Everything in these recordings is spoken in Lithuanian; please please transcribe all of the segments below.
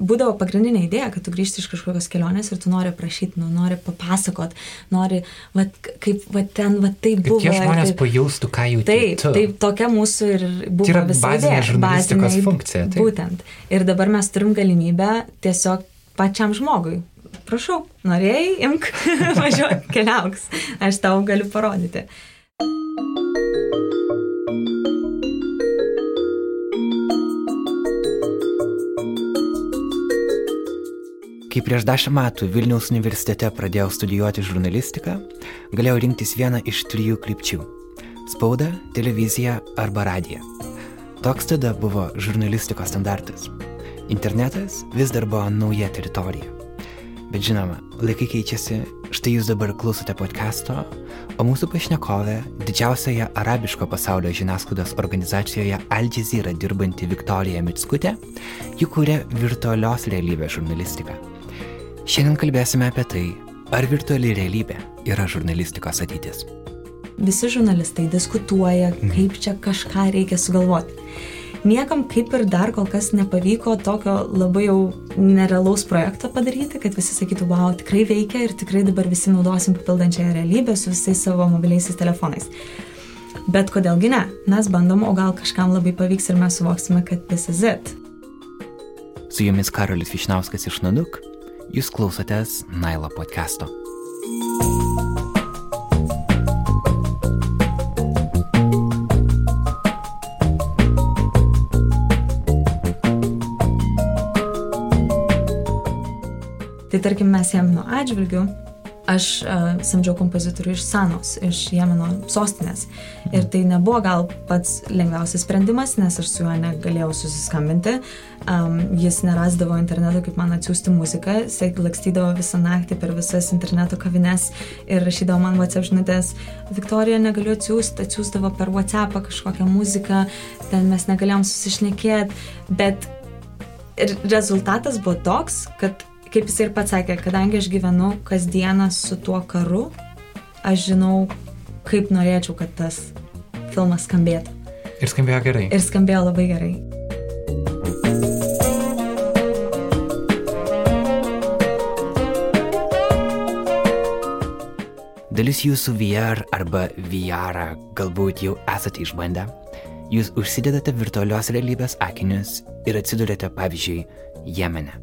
būdavo pagrindinė idėja, kad tu grįžti iš kažkokios kelionės ir tu nori prašyti, nu, nori papasakot, nori, va, kaip va, ten, va, tai buvo. Kad tie žmonės taip, pajaustų, ką jų taip, tu. taip, tokia mūsų ir buvo. Tai yra bazinė žurnalistikos bazinė, funkcija. Taip. Būtent. Ir dabar mes turim galimybę tiesiog pačiam žmogui. Prašau, norėjai, imk, važiuok, keliauks, aš tau galiu parodyti. Kai prieš dešimt metų Vilniaus universitete pradėjau studijuoti žurnalistiką, galėjau rinktis vieną iš trijų krypčių - spaudą, televiziją arba radiją. Toks tada buvo žurnalistikos standartas. Internetas vis dar buvo nauja teritorija. Bet žinoma, laikai keičiasi, štai jūs dabar klausote podkasto, o mūsų pašnekovė didžiausioje arabiško pasaulio žiniasklaidos organizacijoje Al Jazeera dirbanti Viktorija Mitskutė, ji kūrė virtualios realybės žurnalistiką. Šiandien kalbėsime apie tai, ar virtuali realybė yra žurnalistikos ateitis. Visi žurnalistai diskutuoja, mhm. kaip čia kažką reikia sugalvoti. Niekam kaip ir dar kol kas nepavyko tokio labai jau nerealaus projekto padaryti, kad visi sakytų, wow, tikrai veikia ir tikrai dabar visi naudosim papildančią realybę su visais savo mobiliaisiais telefonais. Bet kodėlgi ne? Mes bandom, o gal kažkam labai pavyks ir mes suvoksime, kad this is it. Su jumis Karolis Višnauskas iš Nanuk Jūs klausotės Nailo podcast'o. Tai tarkim mes Jemeno atžvilgių aš uh, samdžiau kompozitorių iš Sanos, iš Jemeno sostinės. Ir tai nebuvo gal pats lengviausias sprendimas, nes aš su juo negalėjau susiskambinti. Um, jis nerasdavo interneto, kaip man atsiųsti muziką. Jis lakstydavo visą naktį per visas interneto kavines ir rašydavo man WhatsApp žinutės. Viktorija negaliu atsiųsti, atsiųsdavo per WhatsApp kažkokią muziką, ten mes negalėjom susišnekėti. Bet rezultatas buvo toks, kad kaip jis ir pats sakė, kadangi aš gyvenu kasdieną su tuo karu, aš žinau, kaip norėčiau, kad tas filmas skambėtų. Ir skambėjo gerai. Ir skambėjo labai gerai. Dalis jūsų VR arba VR galbūt jau esate išbandę. Jūs užsidedate virtualios realybės akinius ir atsidurėte, pavyzdžiui, Jemene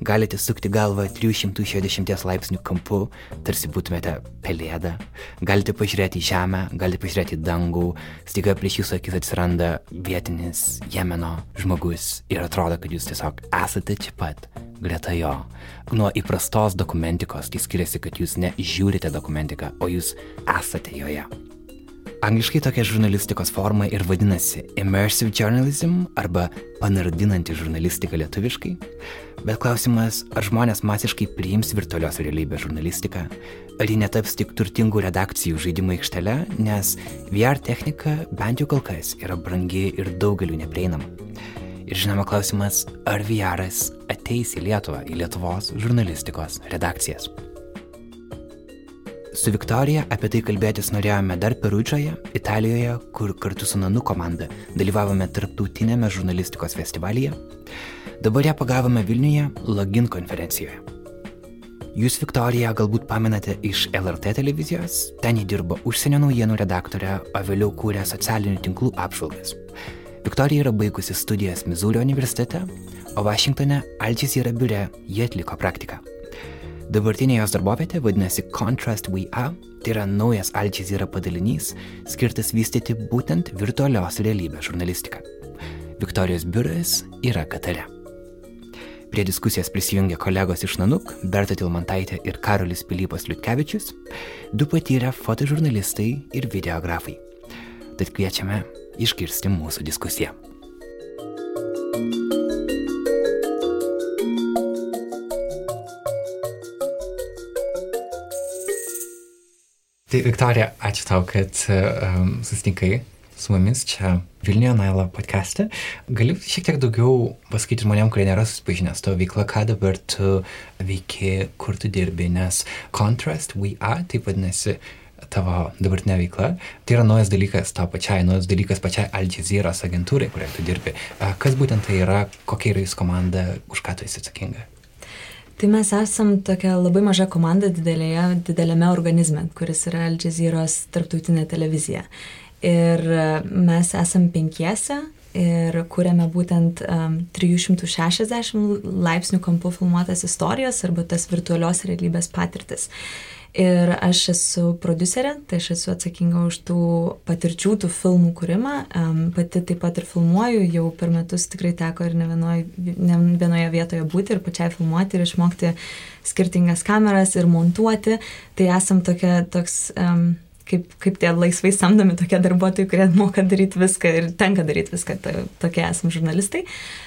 Galite sukti galvą 360 laipsnių kampu, tarsi būtumėte pelėda. Galite pažiūrėti į žemę, galite pažiūrėti į dangų, staiga prieš jūsų akis atsiranda vietinis Jemeno žmogus ir atrodo, kad jūs tiesiog esate čia pat, greta jo. Nuo įprastos dokumentikos tai skiriasi, kad jūs nežiūrite dokumentiką, o jūs esate joje. Angliškai tokia žurnalistikos forma ir vadinasi immersive journalism arba panardinanti žurnalistika lietuviškai. Bet klausimas, ar žmonės masiškai priims virtualios realybės žurnalistiką, ar ji netaps tik turtingų redakcijų žaidimų aikštele, nes VR technika bent jau kol kas yra brangi ir daugeliu neprieinama. Ir žinoma klausimas, ar VR ateis į Lietuvą, į Lietuvos žurnalistikos redakcijas. Su Viktorija apie tai kalbėtis norėjome dar Perudžoje, Italijoje, kur kartu su Nanu komanda dalyvavome tarptautinėme žurnalistikos festivalyje. Dabar ją pagavome Vilniuje Login konferencijoje. Jūs Viktoriją galbūt pamenate iš LRT televizijos, ten ji dirbo užsienio naujienų redaktorė, o vėliau kūrė socialinių tinklų apžvalgas. Viktorija yra baigusi studijas Mizūrio universitete, o Vašingtone Alčys yra biure, jie atliko praktiką. Dabartinė jos darbovietė vadinasi Contrast WeA, tai yra naujas Al Jazeera padalinys, skirtas vystyti būtent virtualios realybės žurnalistiką. Viktorijos biuras yra Katare. Prie diskusijos prisijungė kolegos iš Nanuk, Berta Tilmantaitė ir Karolis Pilypas Liutkevičius, du patyrę fotožurnalistai ir videografai. Tad kviečiame išgirsti mūsų diskusiją. Tai Viktorija, ačiū tau, kad um, susitinkai su mumis čia Vilniuje Nailo podcast'e. Gali šiek tiek daugiau pasakyti žmonėm, kurie nėra susipažinę su tavo veikla, ką dabar tu veiki, kur tu dirbi, nes Contrast We Are, taip vadinasi tavo dabartinė veikla. Tai yra naujas dalykas tau pačiai, naujas dalykas pačiai Al Jazeera's agentūrai, kurioje tu dirbi. Kas būtent tai yra, kokia yra jūsų komanda, už ką tu esi atsakinga? Tai mes esam tokia labai maža komanda didelėje, didelėme organizme, kuris yra Al Jazeera's tarptautinė televizija. Ir mes esam penkiese ir kūrėme būtent um, 360 laipsnių kampu filmuotas istorijas arba tas virtualios realybės patirtis. Ir aš esu producerė, tai aš esu atsakinga už tų patirčių, tų filmų kūrimą. Um, pati taip pat ir filmuoju, jau per metus tikrai teko ir ne vienoje, ne vienoje vietoje būti ir pačiai filmuoti ir išmokti skirtingas kameras ir montuoti. Tai esam tokia, toks... Um, kaip, kaip tie laisvai samdomi tokie darbuotojai, kurie moka daryti viską ir tenka daryti viską, tai, tokie esame žurnalistai.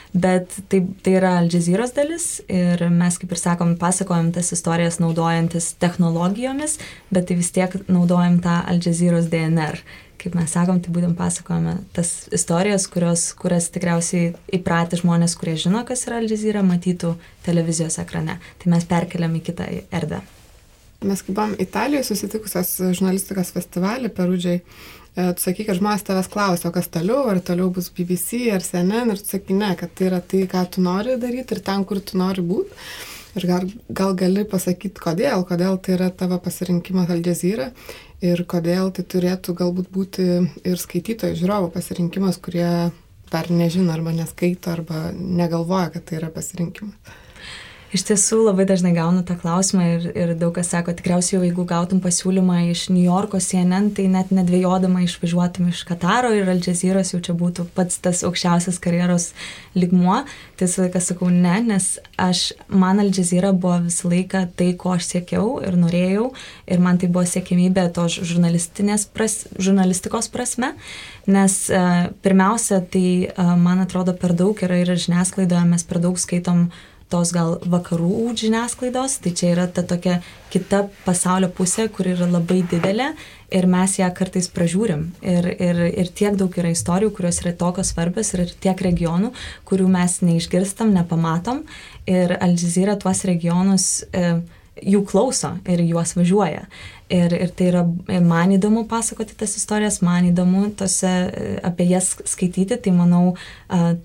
Bet tai, tai yra Al Jazeeros dalis ir mes, kaip ir sakom, pasakojam tas istorijas naudojantis technologijomis, bet tai vis tiek naudojam tą Al Jazeeros DNR. Kaip mes sakom, tai būtent pasakojame tas istorijas, kurios, kurias tikriausiai įpratę žmonės, kurie žino, kas yra Al Jazeera, matytų televizijos ekrane. Tai mes perkeliam į kitą erdvę. Mes kaip buvom Italijoje susitikusios žurnalistikos festivalį Perudžiai, e, tu sakai, kad žmonės tavęs klausia, o kas toliau, ar toliau bus BBC ar CNN, ir tu sakai, ne, kad tai yra tai, ką tu nori daryti ir ten, kur tu nori būti. Ir gal, gal gali pasakyti, kodėl, kodėl tai yra tavo pasirinkimas Al Jazeera ir kodėl tai turėtų galbūt būti ir skaitytojų žiūrovų pasirinkimas, kurie dar nežino arba neskaito arba negalvoja, kad tai yra pasirinkimas. Iš tiesų labai dažnai gaunu tą klausimą ir, ir daug kas sako, tikriausiai jau jeigu gautum pasiūlymą iš New Yorko CNN, tai net nedvėjodama išvažiuotum iš Kataro ir Al Jazeeros jau čia būtų pats tas aukščiausias karjeros ligmuo. Tai visą laiką sakau ne, nes aš, man Al Jazeera buvo visą laiką tai, ko aš siekiau ir norėjau ir man tai buvo siekimybė to pras, žurnalistikos prasme. Nes uh, pirmiausia, tai uh, man atrodo per daug yra ir žiniasklaidoje, mes per daug skaitom uh, tos gal vakarų žiniasklaidos, tai čia yra ta tokia kita pasaulio pusė, kur yra labai didelė ir mes ją kartais pražiūrim. Ir, ir, ir tiek daug yra istorijų, kurios yra tokios svarbios ir tiek regionų, kurių mes neišgirstam, nepamatom. Ir Al Jazeera tuos regionus e, jų klauso ir juos važiuoja. Ir, ir tai yra man įdomu pasakoti tas istorijas, man įdomu tose, apie jas skaityti, tai manau,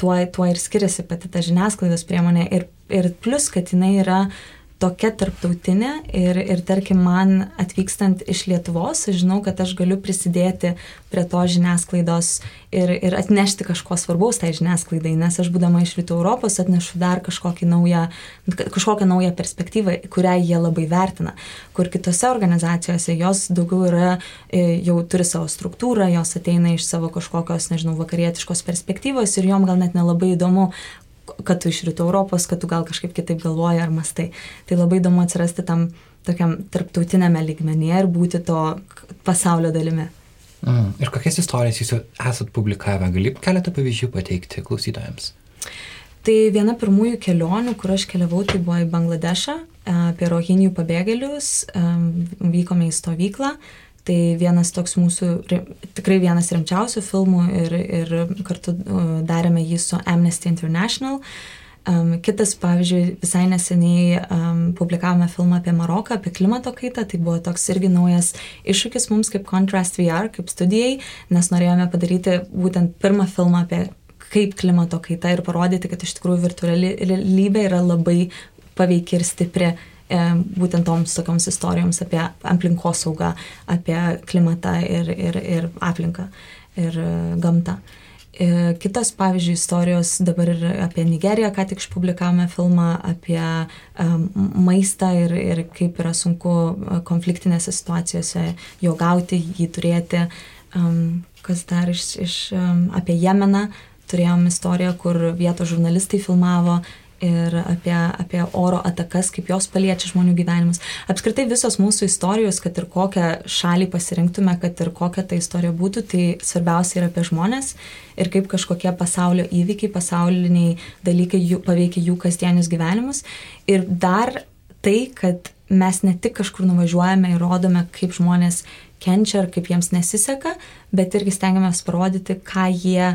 tuo, tuo ir skiriasi pati ta žiniasklaidos priemonė. Ir, ir plus, kad jinai yra tokia tarptautinė ir, ir tarkim man atvykstant iš Lietuvos, žinau, kad aš galiu prisidėti prie to žiniasklaidos ir, ir atnešti kažko svarbaus tai žiniasklaidai, nes aš būdama iš Rytų Europos atnešu dar naują, kažkokią naują perspektyvą, kurią jie labai vertina, kur kitose organizacijose jos daugiau yra, e, jau turi savo struktūrą, jos ateina iš savo kažkokios, nežinau, vakarietiškos perspektyvos ir jom gal net nelabai įdomu, kad tu iš rytų Europos, kad tu gal kažkaip kitaip galvoji ar mastai. Tai labai įdomu atsirasti tam tokiam tarptautinėme lygmenyje ir būti to pasaulio dalimi. Mm. Ir kokias istorijas jūs esat publikavę? Gali keletą pavyzdžių pateikti klausytojams? Tai viena pirmųjų kelionių, kur aš keliavau, tai buvo į Bangladešą, apie rohinijų pabėgėlius, vykome į stovyklą, Tai vienas toks mūsų, tikrai vienas rimčiausių filmų ir, ir kartu darėme jį su Amnesty International. Um, kitas, pavyzdžiui, visai neseniai um, publikavome filmą apie Maroką, apie klimato kaitą, tai buvo toks irgi naujas iššūkis mums kaip Contrast VR, kaip studijai, nes norėjome padaryti būtent pirmą filmą apie kaip klimato kaita ir parodyti, kad iš tikrųjų virtuali realybė yra labai paveiki ir stipri būtent toms tokioms istorijoms apie aplinkosaugą, apie klimatą ir, ir, ir aplinką ir e, gamtą. E, kitos, pavyzdžiui, istorijos dabar ir apie Nigeriją, ką tik išpublikavome filmą apie maistą ir, ir kaip yra sunku konfliktinėse situacijose jo gauti, jį turėti. Kas dar iš, iš apie Jemeną, turėjom istoriją, kur vietos žurnalistai filmavo ir apie, apie oro atakas, kaip jos paliečia žmonių gyvenimus. Apskritai visos mūsų istorijos, kad ir kokią šalį pasirinktume, kad ir kokia ta istorija būtų, tai svarbiausia yra apie žmonės ir kaip kažkokie pasaulio įvykiai, pasauliniai dalykai jų, paveikia jų kasdienius gyvenimus. Ir dar tai, kad mes ne tik kažkur nuvažiuojame ir rodome, kaip žmonės kenčia ar kaip jiems nesiseka, bet irgi stengiamės parodyti, ką jie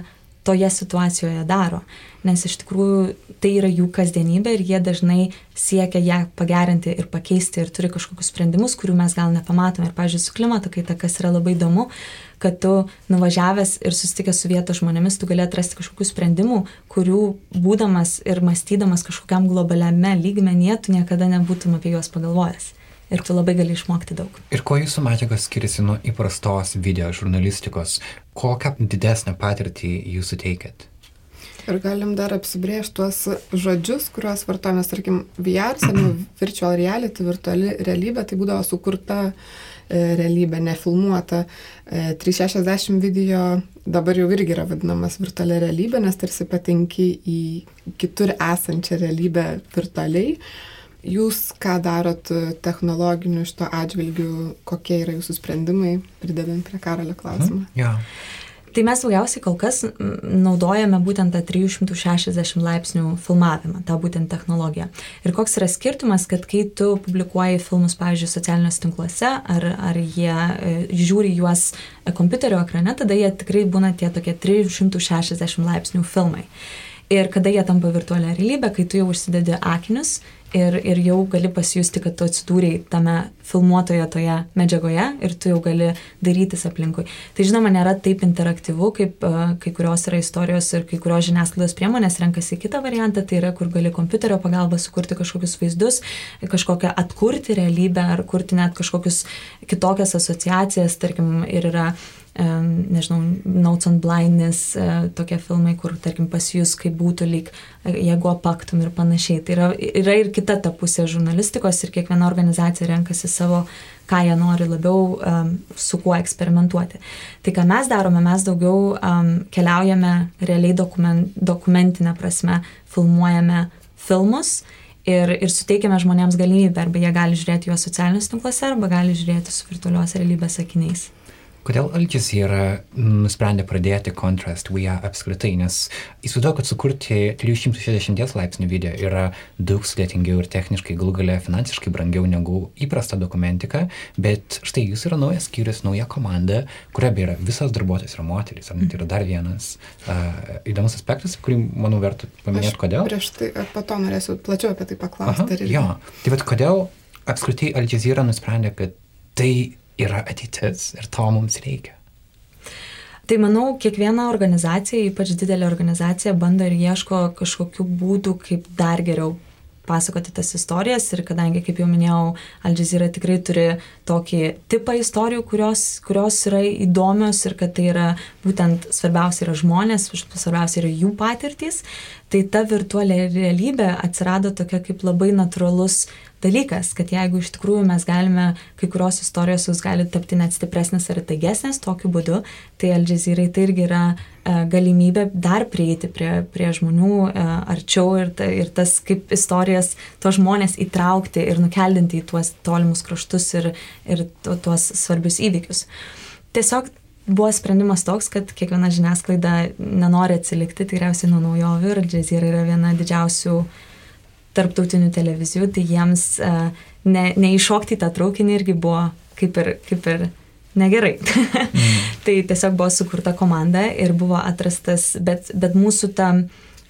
toje situacijoje daro. Nes iš tikrųjų tai yra jų kasdienybė ir jie dažnai siekia ją pagerinti ir pakeisti ir turi kažkokius sprendimus, kurių mes gal nepamatome. Ir, pavyzdžiui, su klimato kaita, kas yra labai įdomu, kad tu nuvažiavęs ir susitikęs su vietos žmonėmis, tu gali atrasti kažkokių sprendimų, kurių būdamas ir mąstydamas kažkokiam globaliame lygmenyje, tu niekada nebūtum apie juos pagalvojęs ir tu labai gali išmokti daug. Ir kuo jūsų medžiaga skiriasi nuo įprastos video žurnalistikos? Kokią didesnę patirtį jūs suteikėt? Ir galim dar apsibriežti tuos žodžius, kuriuos vartojame, tarkim, VR, seniau virtual reality, virtuali realybė, tai būdavo sukurta e, realybė, nefilmuota. E, 360 video dabar jau irgi yra vadinamas virtualia realybė, nes tarsi patenki į kitur esančią realybę virtualiai. Jūs ką darot technologiniu šito atžvilgiu, kokie yra jūsų sprendimai, pridedant prie karalio klausimą? Mhm. Ja. Tai mes daugiausiai kol kas naudojame būtent tą 360 laipsnių filmavimą, tą būtent technologiją. Ir koks yra skirtumas, kad kai tu publikuoji filmus, pavyzdžiui, socialiniuose tinkluose, ar, ar jie e, žiūri juos kompiuterio ekrane, tada jie tikrai būna tie tokie 360 laipsnių filmai. Ir kada jie tampa virtualią realybę, kai tu jau užsidedi akinius ir, ir jau gali pasijusti, kad tu atsidūrėjai tame filmuotoje toje medžiagoje ir tu jau gali darytis aplinkui. Tai žinoma, nėra taip interaktyvu, kaip uh, kai kurios yra istorijos ir kai kurios žiniasklaidos priemonės renkasi kitą variantą, tai yra, kur gali kompiuterio pagalba sukurti kažkokius vaizdus, kažkokią atkurti realybę ar kurti net kažkokius kitokias asociacijas, tarkim, ir yra nežinau, Notes on Blindness, e, tokie filmai, kur, tarkim, pasijus, kaip būtų lyg, e, jeigu apaktum ir panašiai. Tai yra, yra ir kita ta pusė žurnalistikos ir kiekviena organizacija renkasi savo, ką jie nori labiau su kuo eksperimentuoti. Tai ką mes darome, mes daugiau keliaujame realiai dokument, dokumentinę prasme, filmuojame filmus ir, ir suteikiame žmonėms galimybę, arba jie gali žiūrėti juos socialiniuose tinkluose, arba gali žiūrėti su virtualios realybės akiniais. Kodėl Al Jazeera nusprendė pradėti Contrast VR apskritai? Nes įsivaizduoju, kad sukurti 360 laipsnių video yra daug sudėtingiau ir techniškai galų gale finansiškai brangiau negu įprasta dokumentika, bet štai jūs yra naujas skyrius, nauja komanda, kuria beje yra visas darbuotojas yra moteris, ar ne, tai yra dar vienas uh, įdomus aspektas, kurį, manau, verta paminėti, kodėl. Prieš tai, po to norėsiu plačiau apie tai paklausti. Jo, tai vad kodėl apskritai Al Jazeera nusprendė, kad tai yra ateitis ir to mums reikia. Tai manau, kiekviena organizacija, ypač didelė organizacija, bando ir ieško kažkokių būdų, kaip dar geriau pasakoti tas istorijas ir kadangi, kaip jau minėjau, Al Jazeera tikrai turi tokį tipą istorijų, kurios, kurios yra įdomios ir kad tai yra būtent svarbiausia yra žmonės, svarbiausia yra jų patirtys, tai ta virtuali realybė atsirado tokia kaip labai natūralus dalykas, kad jeigu iš tikrųjų mes galime, kai kurios istorijos jūs gali tapti net stipresnės ir taigesnės tokiu būdu, tai Al Jazeera tai irgi yra e, galimybė dar prieiti prie, prie žmonių e, arčiau ir, ta, ir tas kaip istorijas, tuos žmonės įtraukti ir nukeldinti į tuos tolimus kraštus ir, ir tuos svarbius įvykius. Tiesiog buvo sprendimas toks, kad kiekviena žiniasklaida nenori atsilikti tikriausiai nuo naujovių ir Jazeera yra viena didžiausių tarptautinių televizijų, tai jiems uh, ne, neiššokti tą traukinį irgi buvo kaip ir, kaip ir negerai. mm. tai tiesiog buvo sukurta komanda ir buvo atrastas, bet, bet mūsų ta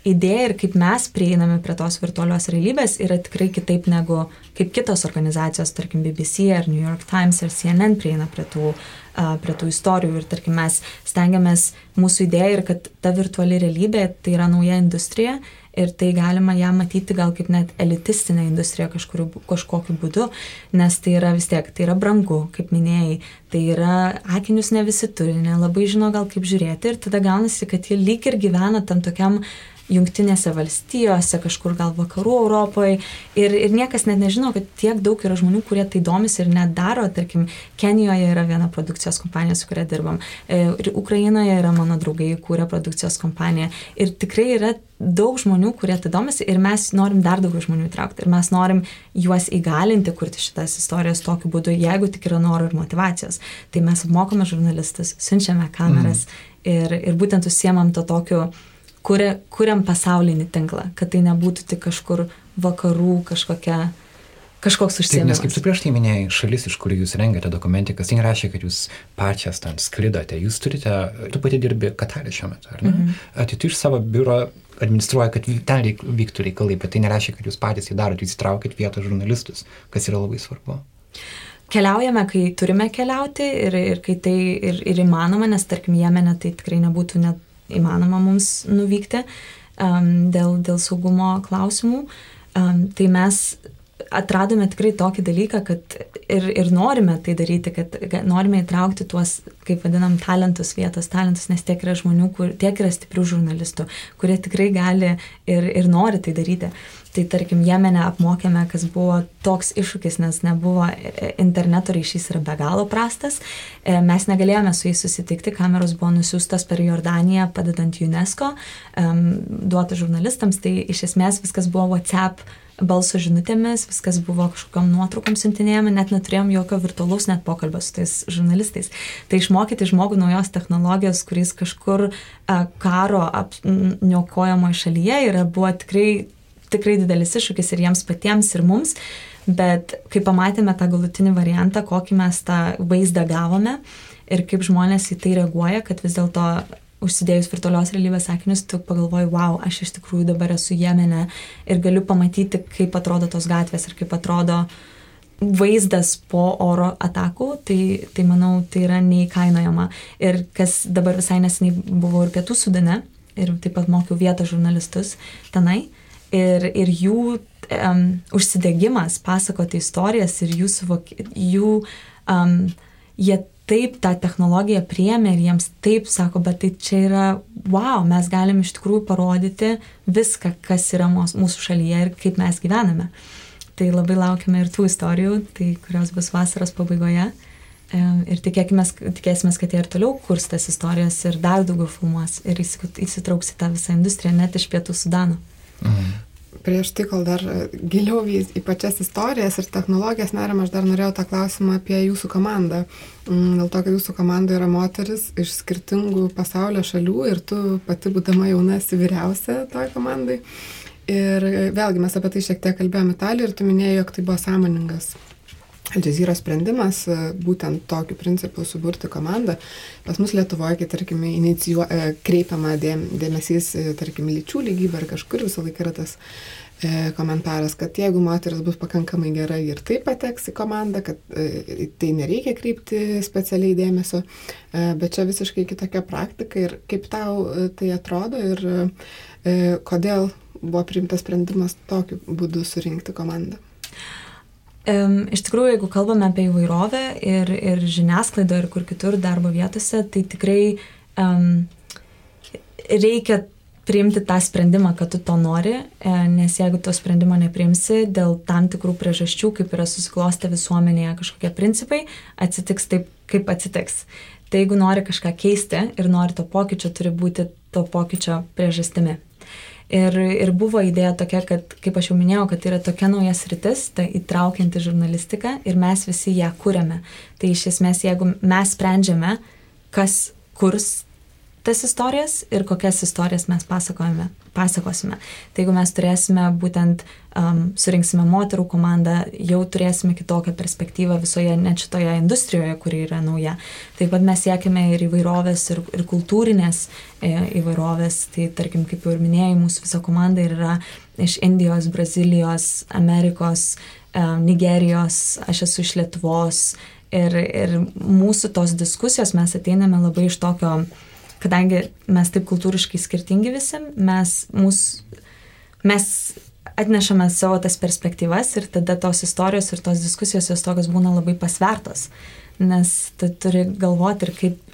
idėja ir kaip mes prieiname prie tos virtualios realybės yra tikrai kitaip negu kaip kitos organizacijos, tarkim BBC ar New York Times ar CNN prieina prie tų, uh, prie tų istorijų ir tarkim mes stengiamės, mūsų idėja ir kad ta virtuali realybė tai yra nauja industrija ir tai galima ją matyti gal kaip net elitistinę industriją kažkuriu, kažkokiu būdu, nes tai yra vis tiek, tai yra brangu, kaip minėjai, tai yra akinius ne visi turi, nelabai žino gal kaip žiūrėti ir tada gaunasi, kad jie lyg ir gyvena tam tokiam jungtinėse valstijose, kažkur gal vakarų Europoje. Ir, ir niekas net nežino, kad tiek daug yra žmonių, kurie tai domisi ir net daro. Tarkim, Kenijoje yra viena produkcijos kompanija, su kuria dirbam. E, ir Ukrainoje yra mano draugai, kūrė produkcijos kompaniją. Ir tikrai yra daug žmonių, kurie tai domisi ir mes norim dar daugiau žmonių įtraukti. Ir mes norim juos įgalinti kurti šitas istorijas tokiu būdu, jeigu tik yra noro ir motivacijos. Tai mes apmokome žurnalistus, siunčiame kameras mm. ir, ir būtent užsiemam to tokiu kuriam pasaulinį tinklą, kad tai nebūtų tik kažkur vakarų kažkokia kažkoks Taip, užsiėmimas. nes kaip tu prieš tai minėjai, šalis, iš kurių jūs rengiate dokumentikas, tai nereiškia, kad jūs pačias ten sklidote. Jūs turite, tu pati dirbi Katarė šiuo metu, ar ne? Mhm. Tai tu iš savo biuro administruoja, kad ten reik, vyktų reikalai, bet tai nereiškia, kad jūs patys tai darote, jūs įtraukit vietos žurnalistus, kas yra labai svarbu. Keliaujame, kai turime keliauti ir, ir kai tai ir, ir įmanoma, nes tarkim Jemene tai tikrai nebūtų net įmanoma mums nuvykti um, dėl, dėl saugumo klausimų. Um, tai mes atradome tikrai tokį dalyką, kad ir, ir norime tai daryti, kad kad norime įtraukti tuos, kaip vadinam, talentus, vietos talentus, nes tiek yra žmonių, kur, tiek yra stiprių žurnalistų, kurie tikrai gali ir, ir nori tai daryti. Tai tarkim, Jemene apmokėme, kas buvo toks iššūkis, nes nebuvo e, interneto ryšys yra be galo prastas. E, Mes negalėjome su jais susitikti, kameros buvo nusiųstos per Jordaniją, padedant UNESCO, duoti žurnalistams, tai iš esmės viskas buvo WhatsApp balso žinutėmis, viskas buvo kažkokiam nuotraukom siuntinėjami, net neturėjom jokio virtualaus net pokalbio su tais žurnalistais. Tai išmokyti žmogų naujos technologijos, kuris kažkur a, karo apniokojamoje šalyje yra, buvo tikrai, tikrai didelis iššūkis ir jiems patiems, ir mums. Bet kai pamatėme tą galutinį variantą, kokį mes tą vaizdą gavome ir kaip žmonės į tai reaguoja, kad vis dėlto užsidėjus virtualios realybės akinius, tu pagalvoji, wow, aš iš tikrųjų dabar esu Jemene ir galiu pamatyti, kaip atrodo tos gatvės ir kaip atrodo vaizdas po oro atakų, tai, tai manau, tai yra neįkainojama. Ir kas dabar visai neseniai buvo ir pietų sudane, ir taip pat mokiau vietos žurnalistus tenai, ir, ir jų um, užsidegimas pasakoti istorijas ir jų, suvok, jų um, jie taip tą technologiją priemė ir jiems taip sako, bet tai čia yra, wow, mes galim iš tikrųjų parodyti viską, kas yra mūsų šalyje ir kaip mes gyvename. Tai labai laukiame ir tų istorijų, tai kurios bus vasaros pabaigoje. Ir tikėkime, tikėsime, kad jie ir toliau kurs tas istorijas ir dar daugiau filmuos ir įsitrauks į tą visą industriją, net iš pietų Sudano. Mhm prieš tai, kol dar giliau į, pačias istorijas ir technologijas nerim, aš dar norėjau tą klausimą apie jūsų komandą. Mm, dėl to, kad jūsų komanda yra moteris iš skirtingų pasaulio šalių ir tu pati būdama jauna esi vyriausia toj komandai. Ir vėlgi mes apie tai šiek tiek kalbėjome Italijoje ir tu minėjai, jog tai buvo sąmoningas Alžyro sprendimas e, būtent tokiu principu suburti komandą. Pas mus Lietuvoje, kai, tarkim, inicijuo, e, kreipiama dėm, dėmesys, e, tarkim, lyčių lygybė ar kažkur visą laiką yra tas komentaras, kad jeigu moteris bus pakankamai gera ir taip pateks į komandą, kad tai nereikia kreipti specialiai dėmesio, bet čia visiškai kitokia praktika ir kaip tau tai atrodo ir kodėl buvo priimtas sprendimas tokiu būdu surinkti komandą. Iš tikrųjų, jeigu kalbame apie įvairovę ir, ir žiniasklaidą ir kur kitur darbo vietose, tai tikrai um, reikia priimti tą sprendimą, kad tu to nori, e, nes jeigu to sprendimo nepriimsi dėl tam tikrų priežasčių, kaip yra susiklostę visuomenėje kažkokie principai, atsitiks taip, kaip atsitiks. Tai jeigu nori kažką keisti ir nori to pokyčio, turi būti to pokyčio priežastimi. Ir, ir buvo idėja tokia, kad, kaip aš jau minėjau, kad yra tokia nauja sritis, ta įtraukianti žurnalistika ir mes visi ją kūrėme. Tai iš esmės, jeigu mes sprendžiame, kas kurs tas istorijas ir kokias istorijas mes pasakosime. Tai jeigu mes turėsime būtent, um, surinksime moterų komandą, jau turėsime kitokią perspektyvą visoje net šitoje industrijoje, kuri yra nauja. Taip pat mes siekime ir įvairovės, ir, ir kultūrinės e, įvairovės. Tai tarkim, kaip jau ir minėjai, mūsų visa komanda yra iš Indijos, Brazilijos, Amerikos, e, Nigerijos, aš esu iš Lietuvos. Ir, ir mūsų tos diskusijos mes ateiname labai iš tokio uh, kadangi mes taip kultūriškai skirtingi visi, mes, mūs, mes atnešame savo tas perspektyvas ir tada tos istorijos ir tos diskusijos jos tokios būna labai pasvertos, nes tu turi galvoti ir kaip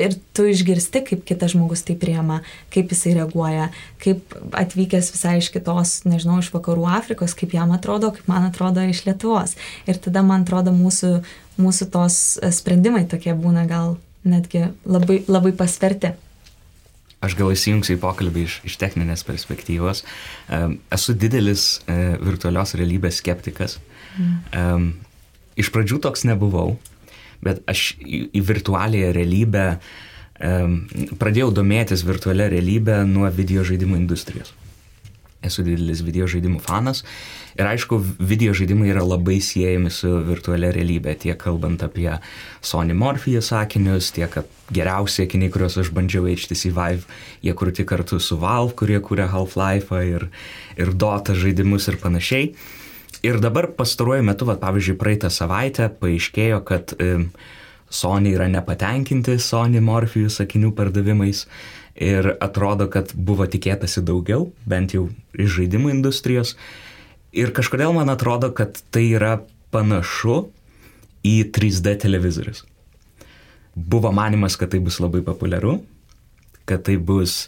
ir tu išgirsti, kaip kitas žmogus tai priema, kaip jisai reaguoja, kaip atvykęs visai iš kitos, nežinau, iš vakarų Afrikos, kaip jam atrodo, kaip man atrodo iš Lietuvos. Ir tada, man atrodo, mūsų, mūsų tos sprendimai tokie būna gal netgi labai, labai pasverti. Aš gal įsijungsiu į pokalbį iš, iš techninės perspektyvos. Um, esu didelis uh, virtualios realybės skeptikas. Mm. Um, iš pradžių toks nebuvau, bet aš į, į virtualią realybę um, pradėjau domėtis virtualią realybę nuo video žaidimų industrijos. Esu didelis video žaidimų fanas. Ir aišku, video žaidimai yra labai siejami su virtualia realybė, tiek kalbant apie Sony Morpheus sakinius, tiek geriausi akiniai, kuriuos aš bandžiau HTC Vive, jie kurti kartu su Valve, kurie kūrė Half-Life ir, ir Dota žaidimus ir panašiai. Ir dabar pastaruoju metu, va, pavyzdžiui, praeitą savaitę paaiškėjo, kad e, Sony yra nepatenkinti Sony Morpheus akinių pardavimais ir atrodo, kad buvo tikėtasi daugiau, bent jau iš žaidimų industrijos. Ir kažkodėl man atrodo, kad tai yra panašu į 3D televizorius. Buvo manimas, kad tai bus labai populiaru, kad tai bus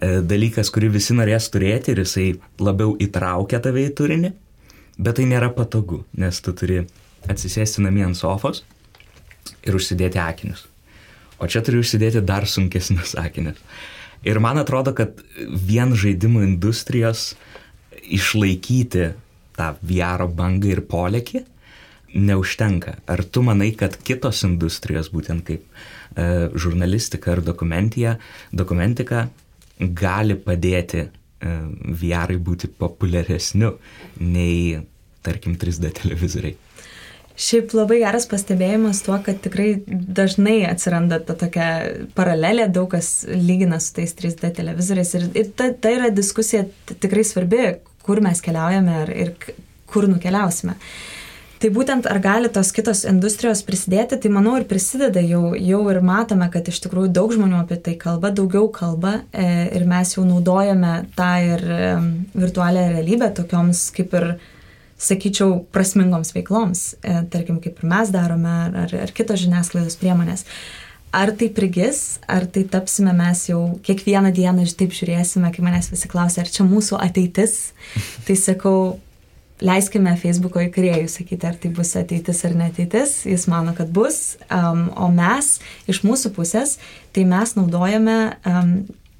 e, dalykas, kurį visi norės turėti ir jisai labiau įtraukia tave į turinį, bet tai nėra patogu, nes tu turi atsisėsti namie ant sofos ir užsidėti akinius. O čia turiu užsidėti dar sunkesnius akinius. Ir man atrodo, kad vien žaidimų industrijos išlaikyti tą VR bangą ir polėkį neužtenka. Ar tu manai, kad kitos industrijos, būtent kaip e, žurnalistika ar dokumentika, gali padėti e, VR būti populiaresniu nei, tarkim, 3D televizoriai? Šiaip labai geras pastebėjimas tuo, kad tikrai dažnai atsiranda ta tokia paralelė, daug kas lygina su tais 3D televizoriais ir, ir ta, ta yra diskusija tikrai svarbi, kur mes keliaujame ir, ir kur nukeliausime. Tai būtent ar gali tos kitos industrijos prisidėti, tai manau ir prisideda, jau, jau ir matome, kad iš tikrųjų daug žmonių apie tai kalba, daugiau kalba e, ir mes jau naudojame tą ir e, virtualią realybę tokioms kaip ir sakyčiau, prasmingoms veikloms, e, tarkim, kaip ir mes darome, ar, ar kitos žiniasklaidos priemonės. Ar tai prigis, ar tai tapsime mes jau kiekvieną dieną ir taip žiūrėsime, kai manęs visi klausia, ar čia mūsų ateitis, tai sakau, leiskime Facebooko įkūrėjui sakyti, ar tai bus ateitis ar neteitis, jis mano, kad bus, um, o mes iš mūsų pusės, tai mes naudojame um,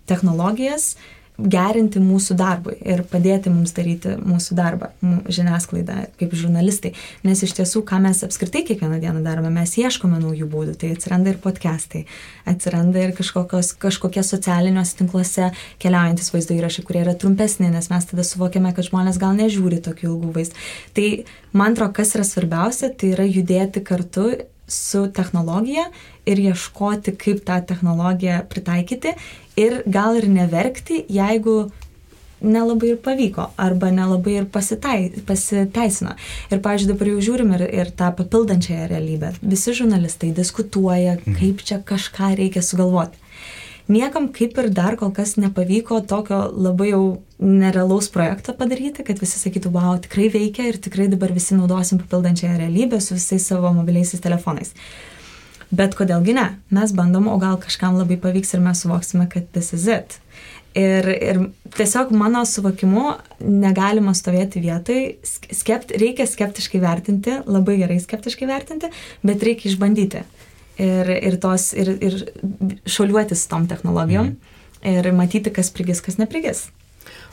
technologijas, uh, gerinti mūsų darbui ir padėti mums daryti mūsų darbą, žiniasklaidą, kaip žurnalistai. Nes iš tiesų, ką mes apskritai kiekvieną dieną darome, mes ieškome naujų būdų. Tai atsiranda ir podcastai, atsiranda ir kažkokie socialiniuose tinkluose keliaujantis vaizdo įrašai, kurie yra trumpesni, nes mes tada suvokiame, kad žmonės gal nežiūri tokių ilgų vaizdų. Tai man atrodo, kas yra svarbiausia, tai yra judėti kartu su technologija ir ieškoti, kaip tą technologiją pritaikyti ir gal ir neverkti, jeigu nelabai ir pavyko arba nelabai ir pasitai, pasiteisino. Ir, pavyzdžiui, dabar jau žiūrim ir, ir tą papildančiąją realybę. Visi žurnalistai diskutuoja, mhm. kaip čia kažką reikia sugalvoti. Niekam kaip ir dar kol kas nepavyko tokio labai jau nerealaus projekto padaryti, kad visi sakytų, wow, tikrai veikia ir tikrai dabar visi naudosim papildančiąją realybę su visais savo mobiliaisiais telefonais. Bet kodėlgi ne? Mes bandom, o gal kažkam labai pavyks ir mes suvoksime, kad this is it. Ir, ir tiesiog mano suvokimu negalima stovėti vietoj, skept, reikia skeptiškai vertinti, labai gerai skeptiškai vertinti, bet reikia išbandyti. Ir, ir, tos, ir, ir šoliuotis tom technologijom mhm. ir matyti, kas prigis, kas neprigis.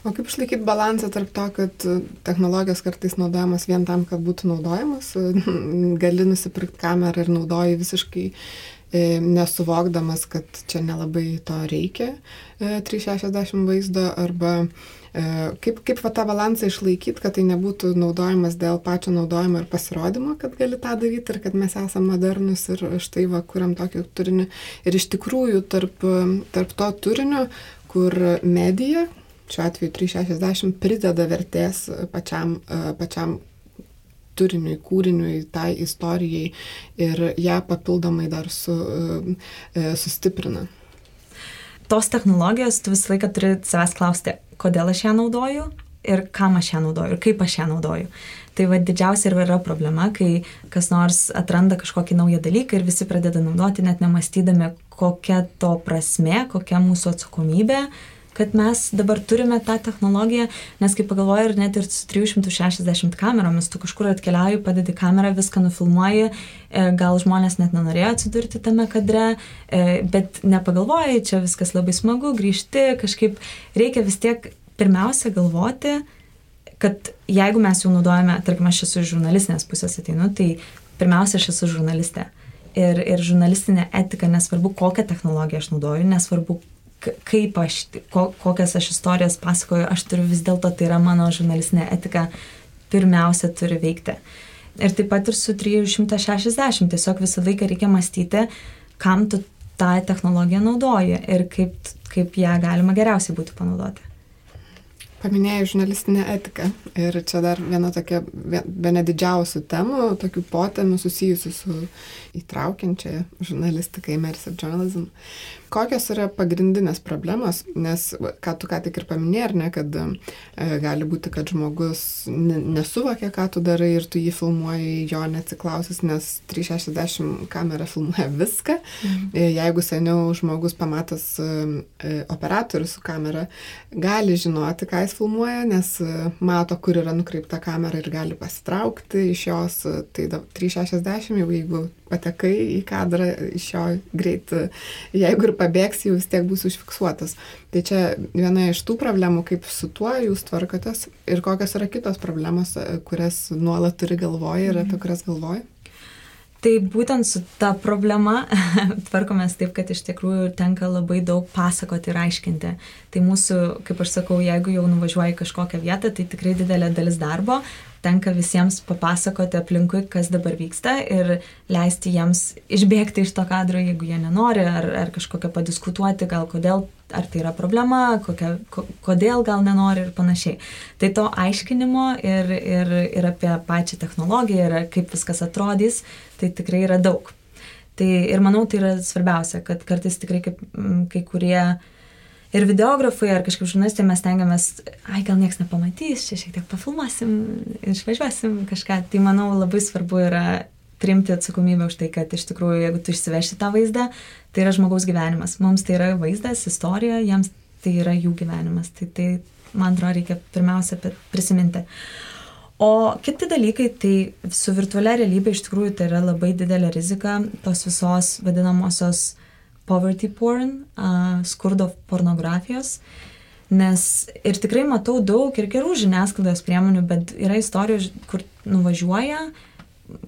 O kaip išlaikyti balansą tarp to, kad technologijos kartais naudojamas vien tam, kad būtų naudojamas, gali nusipirkti kamerą ir naudoji visiškai e, nesuvokdamas, kad čia nelabai to reikia 360 e, vaizdo arba e, kaip, kaip va tą balansą išlaikyti, kad tai nebūtų naudojamas dėl pačio naudojimo ir pasirodymo, kad gali tą daryti ir kad mes esame modernus ir štai va, kuriam tokį turinį. Ir iš tikrųjų tarp, tarp to turinio, kur medija, šiuo atveju 360 prideda vertės pačiam, e, pačiam turiniui, kūriniui, tai istorijai ir ją papildomai dar su, e, e, sustiprina. Tos technologijos tu visą laiką turi savęs klausti, kodėl aš ją naudoju ir kam aš ją naudoju ir kaip aš ją naudoju. Tai va didžiausia ir yra problema, kai kas nors atranda kažkokį naują dalyką ir visi pradeda naudoti, net nemastydami, kokia to prasme, kokia mūsų atsakomybė kad mes dabar turime tą technologiją, nes kaip pagalvoju, ir net ir su 360 kameromis, tu kažkur atkeliauji, padedi kamerą, viską nufilmuoji, e, gal žmonės net nenorėjo atsidurti tame kadre, e, bet nepagalvoji, čia viskas labai smagu, grįžti, kažkaip reikia vis tiek pirmiausia galvoti, kad jeigu mes jau naudojame, tarkim, aš esu iš žurnalistinės pusės ateinu, tai pirmiausia, aš esu žurnalistė. Ir, ir žurnalistinė etika, nesvarbu, kokią technologiją aš naudoju, nesvarbu, kaip aš, ko, kokias aš istorijas pasakoju, aš turiu vis dėlto, tai yra mano žurnalistinė etika, pirmiausia turi veikti. Ir taip pat ir su 360, tiesiog visą laiką reikia mąstyti, kam tu tą technologiją naudoji ir kaip, kaip ją galima geriausiai būtų panaudoti. Paminėjai žurnalistinę etiką ir čia dar viena tokia, viena didžiausių temų, tokių potemių susijusių su įtraukiančia žurnalistika, immersive journalism. Kokios yra pagrindinės problemos, nes ką tu ką tik ir paminėjai, ar ne, kad e, gali būti, kad žmogus nesuvokia, ką tu darai ir tu jį filmuoji jo neatsiklausus, nes 360 kamera filmuoja viską. Mhm. E, jeigu seniau žmogus pamatęs e, e, operatorių su kamera, gali žinoti, ką jis filmuoja, nes e, mato, kur yra nukreipta kamera ir gali pasitraukti iš jos, tai 360 jau jeigu patekai į kadrą iš jo greit, jeigu ir pabėgsi, jau vis tiek bus užfiksuotas. Tai čia viena iš tų problemų, kaip su tuo jūs tvarkotės ir kokios yra kitos problemos, kurias nuolat turi galvoje ir apie kurias galvoji. Tai būtent su ta problema tvarkomės taip, kad iš tikrųjų tenka labai daug pasakoti ir aiškinti. Tai mūsų, kaip aš sakau, jeigu jau nuvažiuoji kažkokią vietą, tai tikrai didelė dalis darbo, tenka visiems papasakoti aplinkui, kas dabar vyksta ir leisti jiems išbėgti iš to kadro, jeigu jie nenori, ar, ar kažkokią padiskutuoti, gal kodėl, ar tai yra problema, kokia, ko, kodėl gal nenori ir panašiai. Tai to aiškinimo ir, ir, ir apie pačią technologiją ir kaip viskas atrodys, tai tikrai yra daug. Tai ir manau, tai yra svarbiausia, kad kartais tikrai kaip kai kurie ir videografai ar kažkaip žurnalistai mes tengiamės, ai gal niekas nepamatys, čia šiek tiek pafilmuosim, išvažiuosim kažką. Tai manau labai svarbu yra priimti atsakomybę už tai, kad iš tikrųjų, jeigu tu išsiveši tą vaizdą, tai yra žmogaus gyvenimas. Mums tai yra vaizdas, istorija, jiems tai yra jų gyvenimas. Tai, tai man atrodo, reikia pirmiausia prisiminti. O kiti dalykai, tai su virtualia realybė iš tikrųjų tai yra labai didelė rizika tos visos vadinamosios uh, poverty porn, uh, skurdo pornografijos. Nes ir tikrai matau daug ir gerų žiniasklaidos priemonių, bet yra istorijų, kur nuvažiuoja,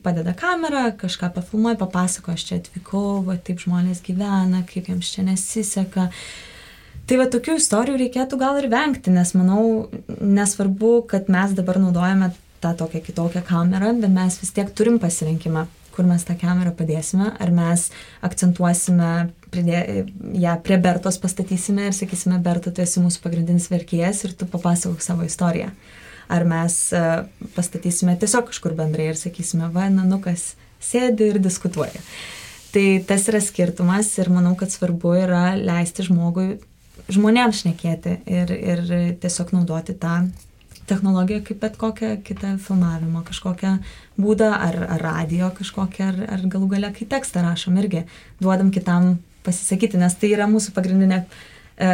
padeda kamerą, kažką pafilmuoja, papasako, aš čia atvykau, va taip žmonės gyvena, kaip jiems čia nesiseka. Tai va tokių istorijų reikėtų gal ir vengti, nes manau, nesvarbu, kad mes dabar naudojame tą tokią kitokią kamerą, bet mes vis tiek turim pasirinkimą kur mes tą kamerą padėsime, ar mes akcentuosime, pridė, ją prie Bertos pastatysime ir sakysime, Berta, tu esi mūsų pagrindinis verkėjas ir tu papasakok savo istoriją. Ar mes e, pastatysime tiesiog kažkur bendrai ir sakysime, va, nanukas sėdi ir diskutuoja. Tai tas yra skirtumas ir manau, kad svarbu yra leisti žmogui, žmonėms šnekėti ir, ir tiesiog naudoti tą technologiją kaip bet kokią kitą filmavimo kažkokią būdą, ar, ar radio kažkokią, ar, ar galų gale, kai tekstą rašom irgi, duodam kitam pasisakyti, nes tai yra mūsų pagrindinė, e,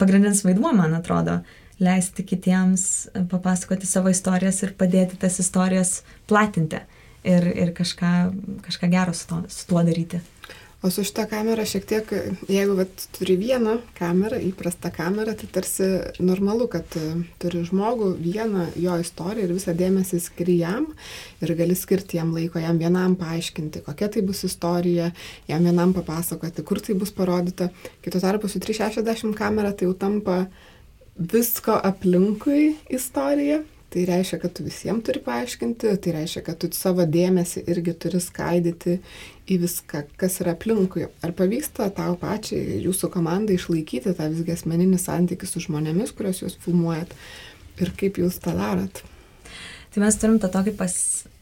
pagrindinis vaidmuo, man atrodo, leisti kitiems papasakoti savo istorijas ir padėti tas istorijas platinti ir, ir kažką, kažką gero su, to, su tuo daryti. O su šitą kamerą šiek tiek, jeigu vat, turi vieną kamerą, įprastą kamerą, tai tarsi normalu, kad e, turi žmogų vieną jo istoriją ir visą dėmesį skiri jam ir gali skirti jam laiko, jam vienam paaiškinti, kokia tai bus istorija, jam vienam papasakoti, kur tai bus parodyta. Kito tarpu su 360 kamera tai jau tampa visko aplinkui istorija Tai reiškia, kad tu visiems turi paaiškinti, tai reiškia, kad tu savo dėmesį irgi turi skaidyti į viską, kas yra aplinkui. Ar pavyksta tau pačiai, jūsų komandai išlaikyti tą visgi asmeninį santykį su žmonėmis, kuriuos jūs filmuojat ir kaip jūs tą darot? Tai mes turim tą tokį pas,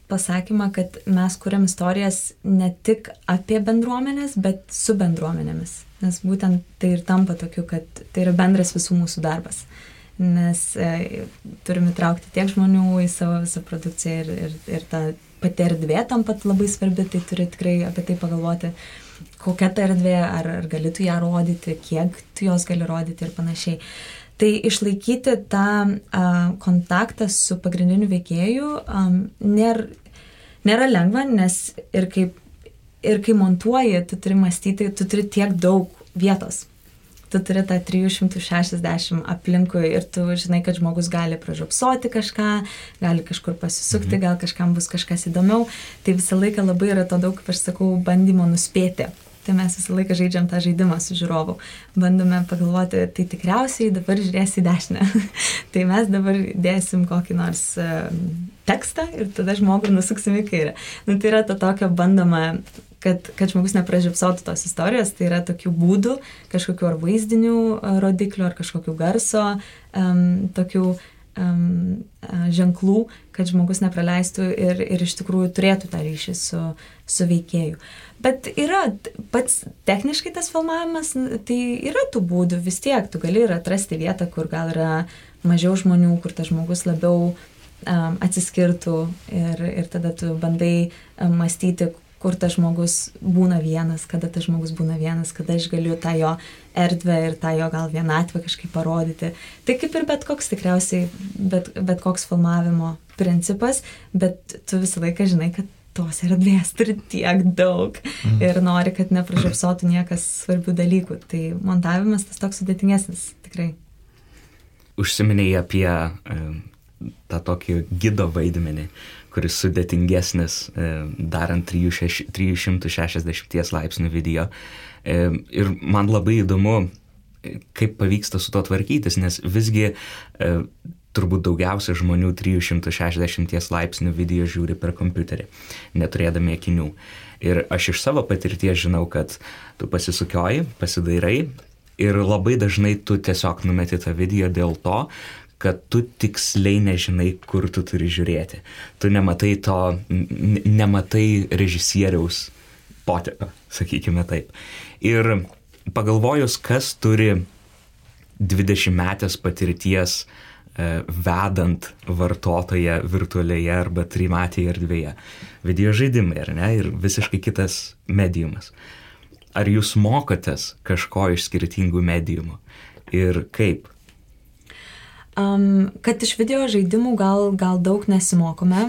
pasakymą, kad mes kuriam istorijas ne tik apie bendruomenės, bet su bendruomenėmis. Nes būtent tai ir tampa tokiu, kad tai yra bendras visų mūsų darbas nes e, turim įtraukti tiek žmonių į savo visą produkciją ir, ir, ir ta pati erdvė tam pat labai svarbi, tai turi tikrai apie tai pagalvoti, kokia ta erdvė, ar, ar galėtų ją rodyti, kiek tu jos gali rodyti ir panašiai. Tai išlaikyti tą a, kontaktą su pagrindiniu veikėju a, nėra, nėra lengva, nes ir kaip, ir kai montuoji, tu turi mąstyti, tu turi tiek daug vietos tu turi tą 360 aplinkui ir tu žinai, kad žmogus gali pražiopsoti kažką, gali kažkur pasisukti, mhm. gal kažkam bus kažkas įdomiau. Tai visą laiką labai yra to daug, kaip aš sakau, bandymo nuspėti. Tai mes visą laiką žaidžiam tą žaidimą su žiūrovu. Bandome pagalvoti, tai tikriausiai dabar žiūrės į dešinę. tai mes dabar dėsim kokį nors uh, tekstą ir tada žmogų nusuksim į kairę. Nu, tai yra ta tokia bandoma kad, kad žmogus nepražiopsotų tos istorijos, tai yra tokių būdų, kažkokių ar vaizdinių rodiklių, ar kažkokių garso, um, tokių um, ženklų, kad žmogus nepraleistų ir, ir iš tikrųjų turėtų tą ryšį su, su veikėju. Bet yra pats techniškai tas filmavimas, tai yra tų būdų vis tiek, tu gali ir atrasti vietą, kur gal yra mažiau žmonių, kur tas žmogus labiau um, atsiskirtų ir, ir tada tu bandai mąstyti, kur tas žmogus būna vienas, kada tas žmogus būna vienas, kada aš galiu tą jo erdvę ir tą jo gal vienatvę kažkaip parodyti. Tai kaip ir bet koks tikriausiai, bet, bet koks filmavimo principas, bet tu visą laiką žinai, kad tos erdvės turi tiek daug mm. ir nori, kad nepražiopsotų niekas svarbių dalykų. Tai montavimas tas toks sudėtingesnis, tikrai. Užsiminėjai apie e, tą tokį gido vaidmenį, kuris sudėtingesnis e, darant 360 laipsnių video. E, ir man labai įdomu, kaip pavyksta su to tvarkytis, nes visgi turbūt daugiausia žmonių 360 laipsnių video žiūri per kompiuterį, neturėdami akinių. Ir aš iš savo patirties žinau, kad tu pasisukioji, pasidairai ir labai dažnai tu tiesiog numeti tą video dėl to, kad tu tiksliai nežinai, kur tu turi žiūrėti. Tu nematai to, nematai režisieriaus potėpio, sakykime taip. Ir pagalvojus, kas turi 20 metės patirties E, vedant vartotoją virtualioje arba trimatėje erdvėje. Video žaidimai, ar ne? Ir visiškai kitas mediumas. Ar jūs mokotės kažko iš skirtingų mediumų? Ir kaip? Um, kad iš video žaidimų gal, gal daug nesimokome.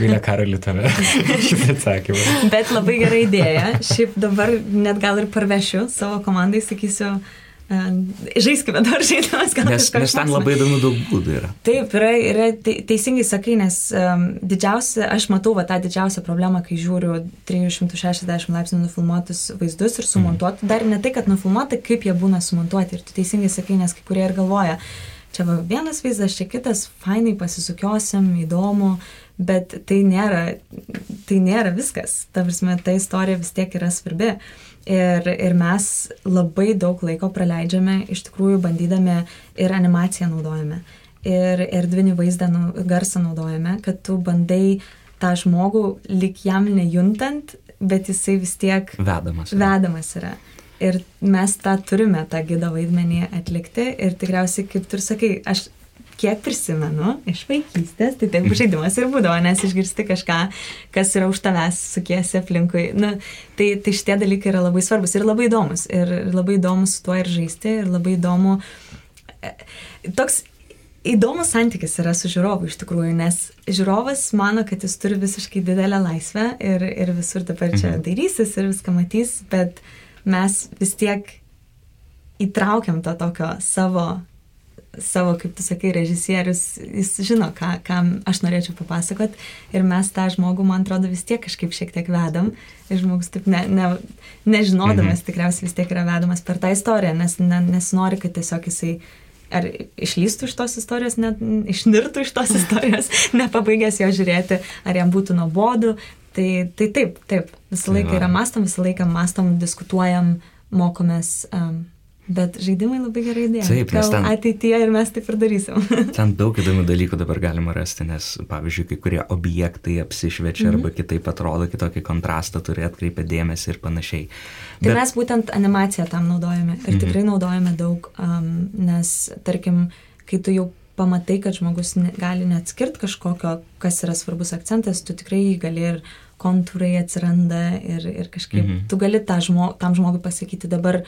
Vilė karalių tave. Šis atsakymas. Bet labai gera idėja. Šiaip dabar net gal ir parvešiu savo komandai, sakysiu, uh, žaiskime dar žaidimas, gal nes, nes ten labai įdomu daug būdų yra. Taip, yra, yra teisingai sakai, nes um, didžiausia, aš matau va, tą didžiausią problemą, kai žiūriu 360 laipsnių nufilmuotus vaizdus ir sumontuotų, mm. dar ne tai, kad nufilmuoti, kaip jie būna sumontuoti. Ir tu teisingai sakai, nes kai kurie ir galvoja, čia va, vienas vaizdas, čia kitas, fainai pasisukiosim, įdomu, bet tai nėra, tai nėra viskas. Ta prasme, ta istorija vis tiek yra svarbi. Ir, ir mes labai daug laiko praleidžiame, iš tikrųjų bandydami ir animaciją naudojame, ir erdvinį vaizdą, nu, garsą naudojame, kad tu bandai tą žmogų lik jam nejuntant, bet jisai vis tiek vedamas yra. Vedamas yra. Ir mes tą turime, tą gido vaidmenį atlikti ir tikriausiai, kaip tu ir sakai, aš kiek prisimenu iš vaikystės, tai taip žaidimas ir būdavo, nes išgirsti kažką, kas yra už tavęs, sukiesi aplinkui. Nu, tai, tai šitie dalykai yra labai svarbus ir labai įdomus. Ir labai įdomu su tuo ir žaisti, ir labai įdomu. E, toks įdomus santykis yra su žiūrovu iš tikrųjų, nes žiūrovas mano, kad jis turi visiškai didelę laisvę ir, ir visur dabar čia mhm. dairysis ir viską matys, bet mes vis tiek įtraukiam to tokio savo savo, kaip tu sakai, režisierius, jis žino, ką, ką aš norėčiau papasakot ir mes tą žmogų, man atrodo, vis tiek kažkaip šiek tiek vedam ir žmogus taip ne, ne, nežinodamas mhm. tikriausiai vis tiek yra vedamas per tą istoriją, nes ne, nesinori, kad tiesiog jisai ar išlystų iš tos istorijos, net išnirtų iš tos istorijos, nepabaigęs jo žiūrėti, ar jam būtų nuobodu. Tai, tai taip, taip, visą laiką yra mastom, visą laiką mastom, diskutuojam, mokomės. Um, Bet žaidimai labai gerai idėja. Taip, nes ten ateityje ir mes taip ir darysim. ten daug įdomių dalykų dabar galima rasti, nes, pavyzdžiui, kai kurie objektai apsišviečia mm -hmm. arba kitaip atrodo, kitokį kontrastą turi atkreipę dėmesį ir panašiai. Tai Bet... mes būtent animaciją tam naudojame ir mm -hmm. tikrai naudojame daug, um, nes, tarkim, kai tu jau pamatai, kad žmogus ne, gali neatskirti kažkokio, kas yra svarbus akcentas, tu tikrai gali ir kontūrai atsiranda ir, ir kažkaip -hmm. tu gali žmo, tam žmogui pasakyti dabar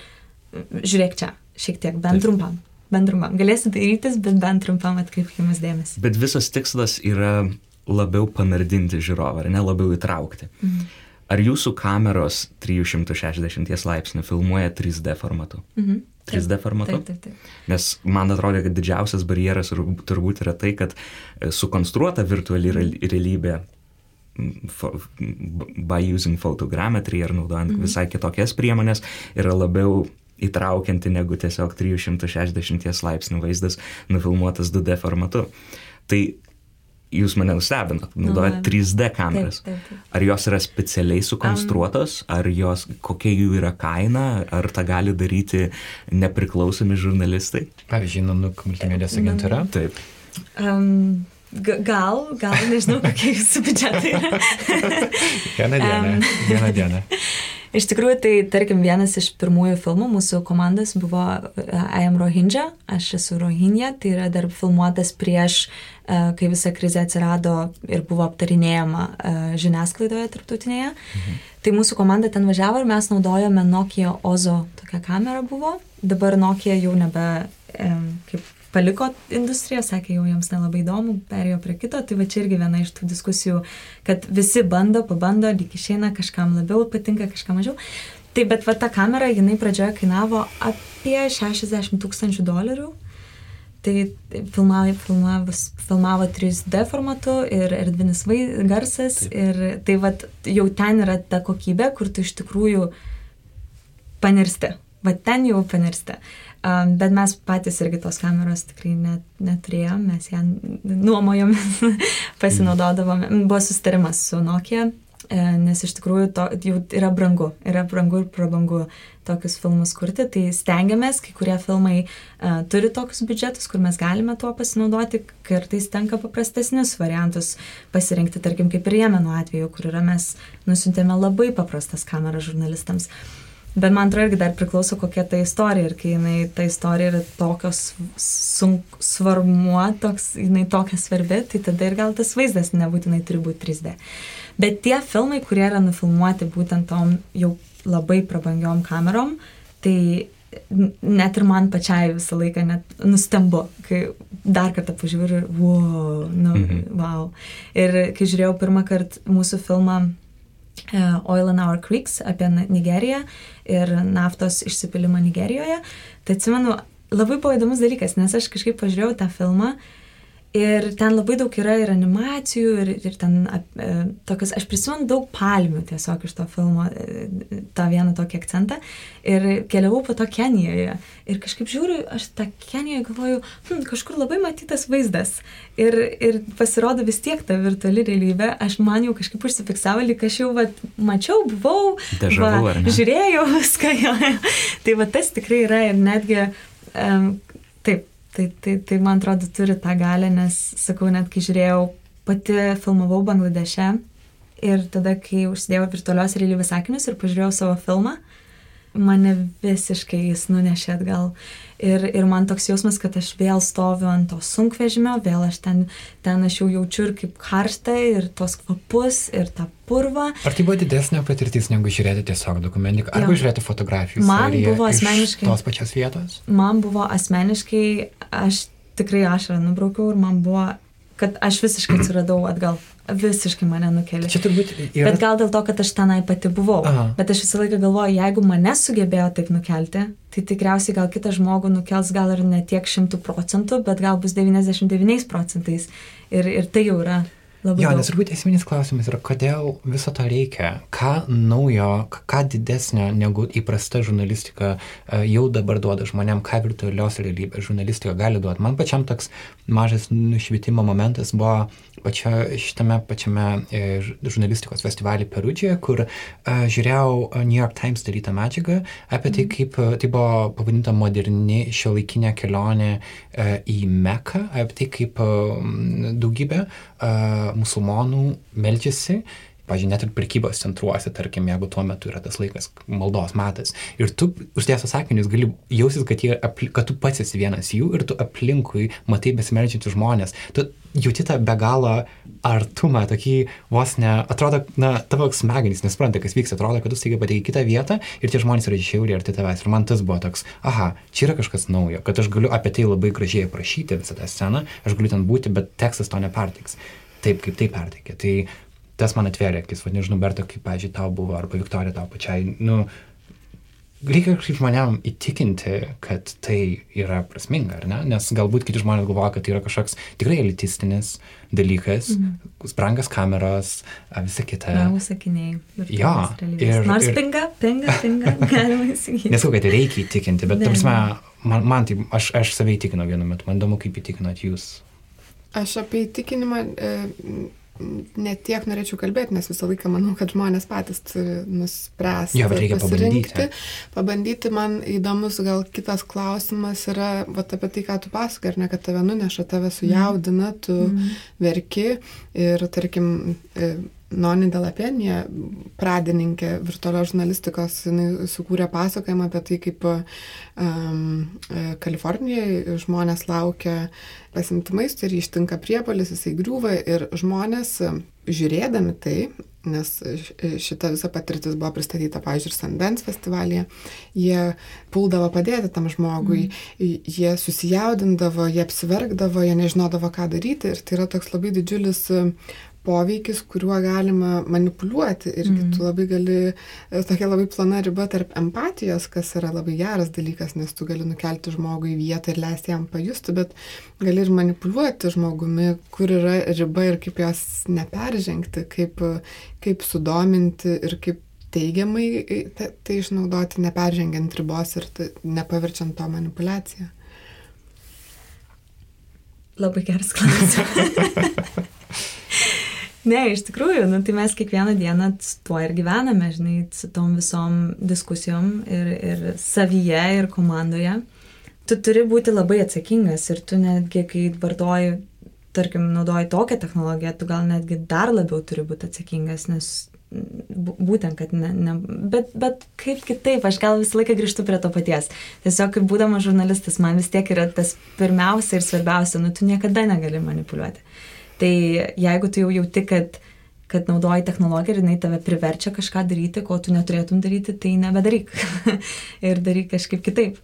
žiūrėk čia, šiek tiek, bent Taip. trumpam. Bent trumpam. Galėsi dairytis, bet bent trumpam atkreipkimas dėmesį. Bet visas tikslas yra labiau panardinti žiūrovą, ar ne labiau įtraukti. Mhm. Ar jūsų kameros 360 laipsnių filmuoja 3D formatu? Mhm. 3D formatu? Taip, taip, taip. Nes man atrodo, kad didžiausias barjeras turbūt yra tai, kad e, sukonstruota virtuali realybė by using photogrammetry ar naudojant mhm. visai kitokias priemonės yra labiau įtraukianti negu tiesiog 360 laipsnių vaizdas nufilmuotas 2D formatu. Tai jūs mane nustebinot, naudojat no, 3D kameras. Taip, taip, taip. Ar jos yra specialiai sukonstruotos, ar jos, kokia jų yra kaina, ar tą gali daryti nepriklausomi žurnalistai? Pavyzdžiui, Nanuk multimedijos agentūra. Taip. Um, Gal, gal, nežinau, kokie jūsų biudžetai yra. vieną dieną. Um, vieną dieną. Iš tikrųjų, tai tarkim vienas iš pirmųjų filmų mūsų komandos buvo I am Rohingya, aš esu Rohingya, tai yra dar filmuotas prieš, uh, kai visa krizė atsirado ir buvo aptarinėjama uh, žiniasklaidoje tarptautinėje. Mhm. Tai mūsų komanda ten važiavo ir mes naudojome Nokia Ozo, tokia kamera buvo. Dabar Nokia jau nebe kaip paliko industriją, sakė, jau jiems nelabai įdomu, perėjo prie kito, tai va čia irgi viena iš tų diskusijų, kad visi bando, pabando, lyg išeina, kažkam labiau patinka, kažkam mažiau. Tai bet va ta kamera, jinai pradžioje kainavo apie 60 tūkstančių dolerių. Tai filmavo, filmavo, filmavo 3D formatu ir erdvinis garsas. Taip. Ir tai va jau ten yra ta kokybė, kur tu iš tikrųjų panirsti. Va ten jau panirsti. Um, bet mes patys irgi tos kameros tikrai net, neturėjom, mes ją nuomojomės, pasinaudodavome. Buvo sustarimas su Nokia, e, nes iš tikrųjų to jau yra brangu, yra brangu ir prabangu tokius filmus kurti, tai stengiamės, kai kurie filmai uh, turi tokius biudžetus, kur mes galime tuo pasinaudoti, kartais tenka paprastesnius variantus pasirinkti, tarkim kaip ir Jemeno atveju, kur yra mes nusintėme labai paprastas kameras žurnalistams. Uh, Bet man atrodo irgi dar priklauso kokia ta istorija ir kai jinai, ta istorija yra tokios sunk, svarmuo, toks, jinai tokia svarbi, tai tada ir gal tas vaizdas nebūtinai turi būti 3D. Bet tie filmai, kurie yra nufilmuoti būtent tom jau labai prabangiom kamerom, tai net ir man pačiai visą laiką net nustembu, kai dar kartą pažiūriu ir wow, nu, mhm. wow. Ir kai žiūrėjau pirmą kartą mūsų filmą Oil and Our Creeks apie Nigeriją ir naftos išsipilimą Nigerijoje. Tai atsimenu, labai buvo įdomus dalykas, nes aš kažkaip pažiūrėjau tą filmą Ir ten labai daug yra ir animacijų, ir, ir ten e, tokius, aš prisimenu daug palmių tiesiog iš to filmo, e, tą vieną tokį akcentą. Ir keliavau po to Kenijoje. Ir kažkaip žiūriu, aš tą Kenijoje galvoju, hm, kažkur labai matytas vaizdas. Ir, ir pasirodo vis tiek ta virtuali realybė, aš man jau kažkaip užsifiksavo, lyg aš jau va, mačiau, buvau, va, žiūrėjau viską. tai va tas tikrai yra ir netgi, um, Tai, tai, tai man atrodo turi tą galę, nes, sakau, net kai žiūrėjau, pati filmavau Bangladeše ir tada, kai užsidėjau virtualios realybės akinius ir pažiūrėjau savo filmą, mane visiškai jis nunešė atgal. Ir, ir man toks jausmas, kad aš vėl stoviu ant to sunkvežimio, vėl aš ten, ten aš jau jaučiu ir kaip karštą, ir tos kvapus, ir tą purvą. Ar tai buvo didesnė patirtis negu žiūrėti tiesiog dokumentiką, arba žiūrėti fotografijų? Man buvo asmeniškai. Tos pačios vietos? Man buvo asmeniškai, aš tikrai ašarą nubraukiau ir man buvo, kad aš visiškai atsiradau atgal visiškai mane nukeli. Čia turbūt yra. Bet gal dėl to, kad aš tenai pati buvau. Aha. Bet aš visą laiką galvoju, jeigu mane sugebėjo taip nukelti, tai tikriausiai gal kitą žmogų nukels gal ir ne tiek šimtų procentų, bet gal bus 99 procentais. Ir, ir tai jau yra Labai jo, nes turbūt esminis klausimas yra, kodėl viso to reikia, ką naujo, ką didesnio negu įprasta žurnalistika e, jau dabar duoda žmonėm, ką virtualios realybės žurnalistika gali duoti. Man pačiam toks mažas nušvietimo momentas buvo pačia, šitame pačiame e, žurnalistikos festivalį Perudžioje, kur uh, žiūrėjau New York Times darytą medžiagą apie tai, mhm. kaip tai buvo pavadinta moderni šio laikinė kelionė į Meką, apie tai, kaip daugybė uh, musulmonų meldžiasi pažiūrėjau, net ir prekybos centruose, tarkim, jeigu tuo metu yra tas laikas, maldos metas. Ir tu uždėjęs sakinius gali jausis, kad, jie, kad tu pats esi vienas jų ir tu aplinkui matai besimeldžiančius žmonės. Tu jauti tą be galo artumą, tokį vos ne, atrodo, na, tavo smegenys nespranta, kas vyksta, atrodo, kad tu staiga pateki kitą vietą ir tie žmonės yra žiauriai arti tavęs. Ir man tas buvo toks, aha, čia yra kažkas naujo, kad aš galiu apie tai labai gražiai aprašyti visą tą sceną, aš galiu ten būti, bet tekstas to nepertiks taip, kaip tai perteikė. Tai tas man atvėrė akis, vad nežinau, Berta, kaip, pažiūrėjau, tau buvo, arba Viktorija tau pačiai, nu, reikia kažkaip žmonėm įtikinti, kad tai yra prasminga, ar ne? Nes galbūt kiti žmonės galvoja, kad tai yra kažkoks tikrai elitistinis dalykas, mm. brangas kameros, visa kita. Brangų sakiniai. Jo, ir, Nors ir... pinga, pinga, pinga, galima įsigyti. Nesakau, kad reikia įtikinti, bet, tarsi, man, man tai, aš, aš savai įtikinau vienu metu, man įdomu, kaip įtikinat jūs. Aš apie įtikinimą e, net tiek norėčiau kalbėti, nes visą laiką manau, kad žmonės patys turi nuspręsti. Jo, bet reikia pabandyti. Pabandyti man įdomus, gal kitas klausimas yra, va apie tai, ką tu pasakai, ar ne, kad tave nuneša, tave sujaudina, tu mm. verki ir, tarkim, e, Noni Delapenija, pradininkė virtualios žurnalistikos, jinai sukūrė pasakojimą apie tai, kaip um, Kalifornijoje žmonės laukia pasimti maistą ir ištinka priepalis, jisai griūva ir žmonės žiūrėdami tai, nes šita visa patirtis buvo pristatyta, pavyzdžiui, ir Sundance festivalyje, jie puldavo padėti tam žmogui, mm. jie susijaudindavo, jie apsvergdavo, jie nežinodavo, ką daryti ir tai yra toks labai didžiulis poveikis, kuriuo galima manipuliuoti ir mm. tu labai gali, e, tokia labai plona riba tarp empatijos, kas yra labai geras dalykas, nes tu gali nukelti žmogų į vietą ir leisti jam pajusti, bet gali ir manipuliuoti žmogumi, kur yra riba ir kaip jos neperžengti, kaip, kaip sudominti ir kaip teigiamai tai, tai išnaudoti, neperžengiant ribos ir tai, nepavirčiant to manipulaciją. Labai geras klausimas. Ne, iš tikrųjų, nu, tai mes kiekvieną dieną tuo ir gyvename, žinai, su tom visom diskusijom ir, ir savyje, ir komandoje. Tu turi būti labai atsakingas ir tu netgi, kai vartoji, tarkim, naudoji tokią technologiją, tu gal netgi dar labiau turi būti atsakingas, nes būtent, kad ne, ne bet, bet kaip kitaip, aš gal visą laiką grįžtu prie to paties. Tiesiog, kaip būdamas žurnalistas, man vis tiek yra tas pirmiausia ir svarbiausia, nu, tu niekada negali manipuliuoti. Tai jeigu tu jau jauti, kad, kad naudoji technologiją ir jinai tave priverčia kažką daryti, ko tu neturėtum daryti, tai nebedaryk. ir daryk kažkaip kitaip.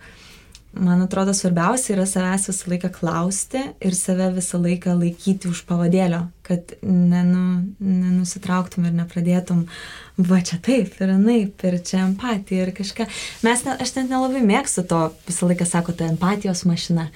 Man atrodo, svarbiausia yra savęs visą laiką klausti ir save visą laiką laikyti už pavadėlio, kad nenu, nenusitrauktum ir nepradėtum, va čia taip ir anaip, ir čia empatija ir kažką. Mes, ne, aš net nelabai mėgstu to, visą laiką sako, ta empatijos mašina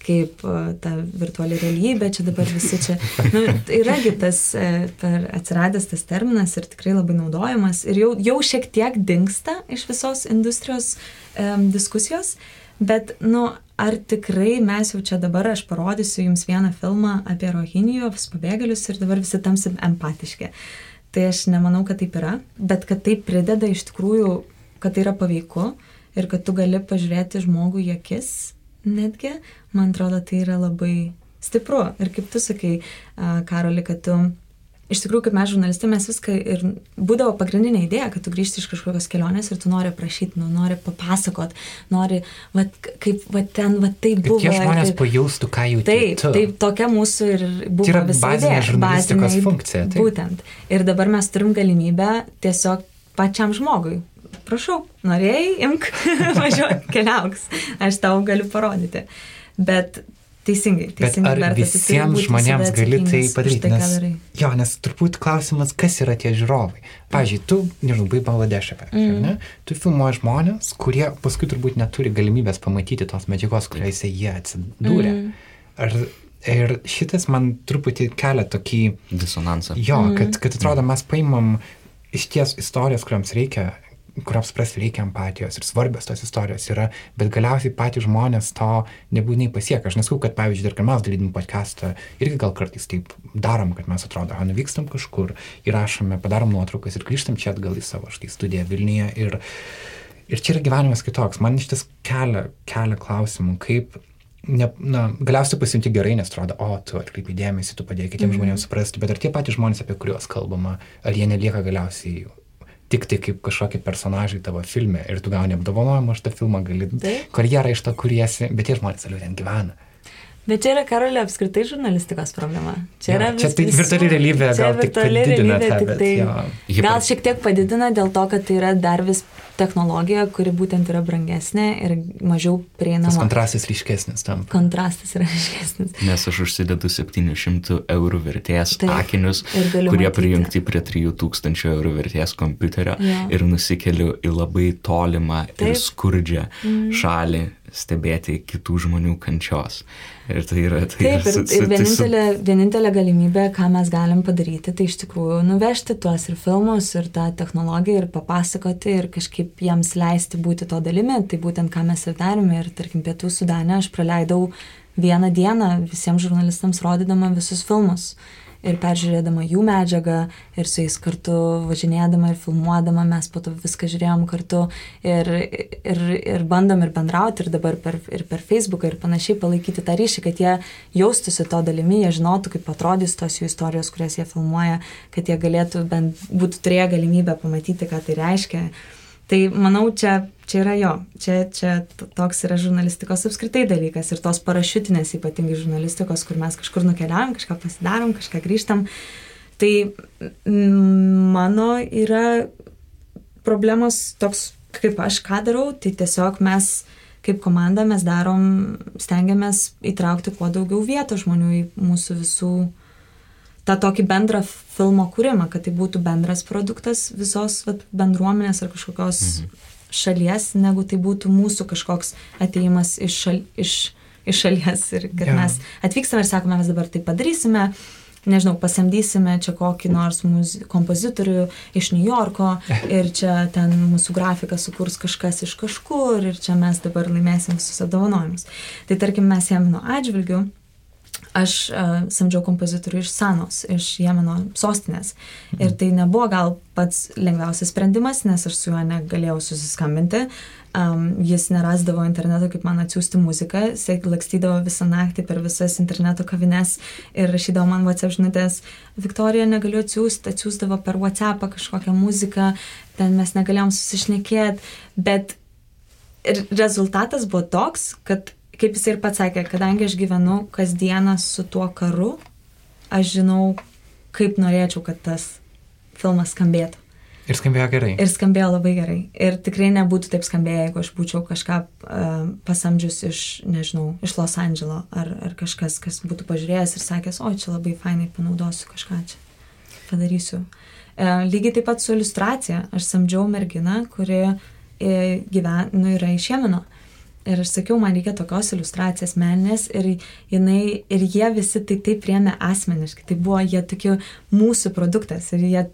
kaip ta virtuali realybė, čia dabar visi čia. Nu, yragi tas e, per atsiradęs tas terminas ir tikrai labai naudojamas ir jau, jau šiek tiek dinksta iš visos industrijos um, diskusijos, bet, nu, ar tikrai mes jau čia dabar, aš parodysiu jums vieną filmą apie rohinijos pabėgėlius ir dabar visi tamsim empatiški. Tai aš nemanau, kad taip yra, bet kad tai prideda iš tikrųjų, kad tai yra paveiku ir kad tu gali pažiūrėti žmogų į akis netgi, man atrodo, tai yra labai stipru. Ir kaip tu sakai, Karoli, kad tu iš tikrųjų, kaip mes žurnalistai, mes viską ir būdavo pagrindinė idėja, kad tu grįžti iš kažkokios kelionės ir tu nori prašyti, nu, nori papasakot, nori, va, kaip va, ten, va, tai buvo. Tie žmonės taip, pajaustų, ką jų taip. Taip, taip, tokia mūsų ir buvo. Tai yra bazinė idėja, žurnalistikos bazinė, funkcija. Taip. Būtent. Ir dabar mes turim galimybę tiesiog pačiam žmogui prašau, norėjai, imk, važiuok, keliauks, aš tau galiu parodyti. Bet teisingai, teisingai. Bet ar visiems žmonėms gali tai padaryti? Tai, nes, jo, nes turbūt klausimas, kas yra tie žiūrovai. Pavyzdžiui, tu, nežinau, bai Bangladešą, mm. ne? Tu filmuoji žmonės, kurie paskui turbūt neturi galimybės pamatyti tos medžiagos, kuriuose jie atsidūrė. Mm. Ar Ir šitas man truputį kelia tokį disonansą. Jo, mm. kad, kad atrodo, mes paimam iš ties istorijas, kuriams reikia kurioms suprasti reikia empatijos ir svarbios tos istorijos yra, bet galiausiai patys žmonės to nebūtinai pasiekia. Aš nesakau, kad, pavyzdžiui, dar kai mes darydami podcastą, irgi gal kartais taip darom, kad mes atrodo, o nuvykstam kažkur, įrašome, padarom nuotraukas ir grįžtam čia atgal į savo štai studiją Vilniuje. Ir, ir čia yra gyvenimas kitoks. Man iš ties kelia, kelia klausimų, kaip ne, na, galiausiai pasijunti gerai, nes atrodo, o, tu atkreipi dėmesį, tu padėjai kitiems mm -hmm. žmonėms suprasti, bet ar tie patys žmonės, apie kuriuos kalbama, ar jie nelieka galiausiai tik tai kaip kažkokie personažai tavo filme ir tu gauni apdovanojimą už tą filmą, gali Taip. karjerą iš to kuriesi, bet tie žmonės toliau ten gyvena. Bet čia yra karalio apskritai žurnalistikos problema. Čia yra Jo, čia vis- tai virtuali realybė gal tik virtuali padidina realybė tą, tik tai- jo. Gal šiek tiek padidina dėl to, kad tai yra dar vis technologija, kuri būtent yra brangesnė ir mažiau Tas prieinama. kontrastas ryškesnis tam. Kontrastas yra aiškesnis. Nes aš užsidedu 700 eurų vertės Taip. akinius, Ir kurie matyti. prijungti prie 3000 eurų vertės kompiuterio Jo. ir nusikeliu į labai tolimą ir Taip. skurdžią šalį stebėti kitų žmonių kančios. Ir tai yra... Tai Taip, yra ir, su- su- ir tai su- vienintelė, vienintelė galimybė, ką mes galim padaryti, tai iš tikrųjų nuvežti tuos ir filmus, ir tą technologiją, ir papasakoti, ir kažkaip jiems leisti būti to dalimi. Tai būtent ką mes ir darėme. Ir tarkim, Pietų Sudane aš praleidau vieną dieną visiems žurnalistams rodydama visus filmus. Ir peržiūrėdama jų medžiagą, ir su jais kartu važinėdama ir filmuodama, mes po to viską žiūrėjom kartu ir, ir, ir bandom ir bendrauti, ir dabar per, ir per Facebooką ir panašiai palaikyti tą ryšį, kad jie jaustųsi to dalimi, jie žinotų, kaip atrodys tos jų istorijos, kurias jie filmuoja, kad jie galėtų bent būtų turėję galimybę pamatyti, ką tai reiškia. Tai manau, čia, čia yra jo, čia, čia toks yra žurnalistikos apskritai dalykas ir tos parašiutinės ypatingai žurnalistikos, kur mes kažkur nukeliavam, kažką pasidarom, kažką grįžtam. Tai mano yra problemos toks, kaip aš ką darau, tai tiesiog mes kaip komanda mes darom, stengiamės įtraukti kuo daugiau vietos žmonių į mūsų visų tą tokį bendrą filmo kūrimą, kad tai būtų bendras produktas visos vat, bendruomenės ar kažkokios mhm. šalies, negu tai būtų mūsų kažkoks ateimas iš, šal, iš, iš šalies ir kad yeah. mes atvykstame ir sakome, mes dabar tai padarysime, nežinau, pasamdysime čia kokį nors muzi- kompozitorių iš New Yorko ir čia ten mūsų grafiką sukurs kažkas iš kažkur ir čia mes dabar laimėsim visus apdovanojimus. Tai tarkim, mes Jemeno atžvilgiu, aš uh, samdžiau kompozitorių iš Sanos, iš Jemeno sostinės. Ir tai nebuvo gal pats lengviausias sprendimas, nes aš su juo negalėjau susiskambinti. Um, jis nerasdavo interneto, kaip man atsiųsti muziką, jis lakstydavo visą naktį per visas interneto kavines ir rašydavo man WhatsApp žinutės, Viktorija negaliu atsiųsti, atsiųsdavo per WhatsApp kažkokią muziką, ten mes negalėjom susišnekėti, bet rezultatas buvo toks, kad, kaip jis ir pats sakė, kadangi aš gyvenu kasdieną su tuo karu, aš žinau, kaip norėčiau, kad tas filmas skambėtų. Ir skambėjo gerai. Ir skambėjo labai gerai. Ir tikrai nebūtų taip skambėję, jeigu aš būčiau kažką uh, pasamdžius iš, nežinau, iš Los Andželo ar, ar kažkas, kas būtų pažiūrėjęs ir sakęs, o čia labai fainai panaudosiu kažką čia. Padarysiu. Uh, lygiai taip pat su iliustracija. Aš samdžiau merginą, kuri e, gyven, nu, yra iš Jemeno. Ir aš sakiau, man reikia tokios iliustracijos meninės ir, jinai, ir jie visi tai taip priemė asmeniškai. Tai buvo jie tokie mūsų produktas ir jie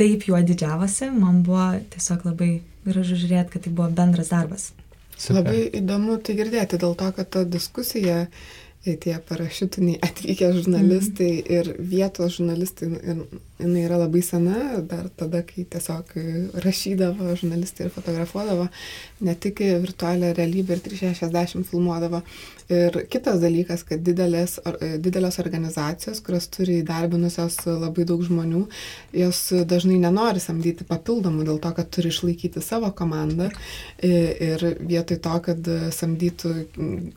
taip juo didžiavosi. Man buvo tiesiog labai gražu žiūrėti, kad tai buvo bendras darbas. Super. Labai įdomu tai girdėti dėl to, kad ta diskusija, e, tie parašiutiniai atvykę žurnalistai mm. ir vietos žurnalistai, ir, jinai yra labai sena, dar tada, kai tiesiog rašydavo žurnalistai ir fotografuodavo, ne tik virtualią realybę ir 360 filmuodavo. Ir kitas dalykas, kad didelės, didelės organizacijos, kurios turi įdarbinusios labai daug žmonių, jos dažnai nenori samdyti papildomų dėl to, kad turi išlaikyti savo komandą ir vietoj to, kad samdytų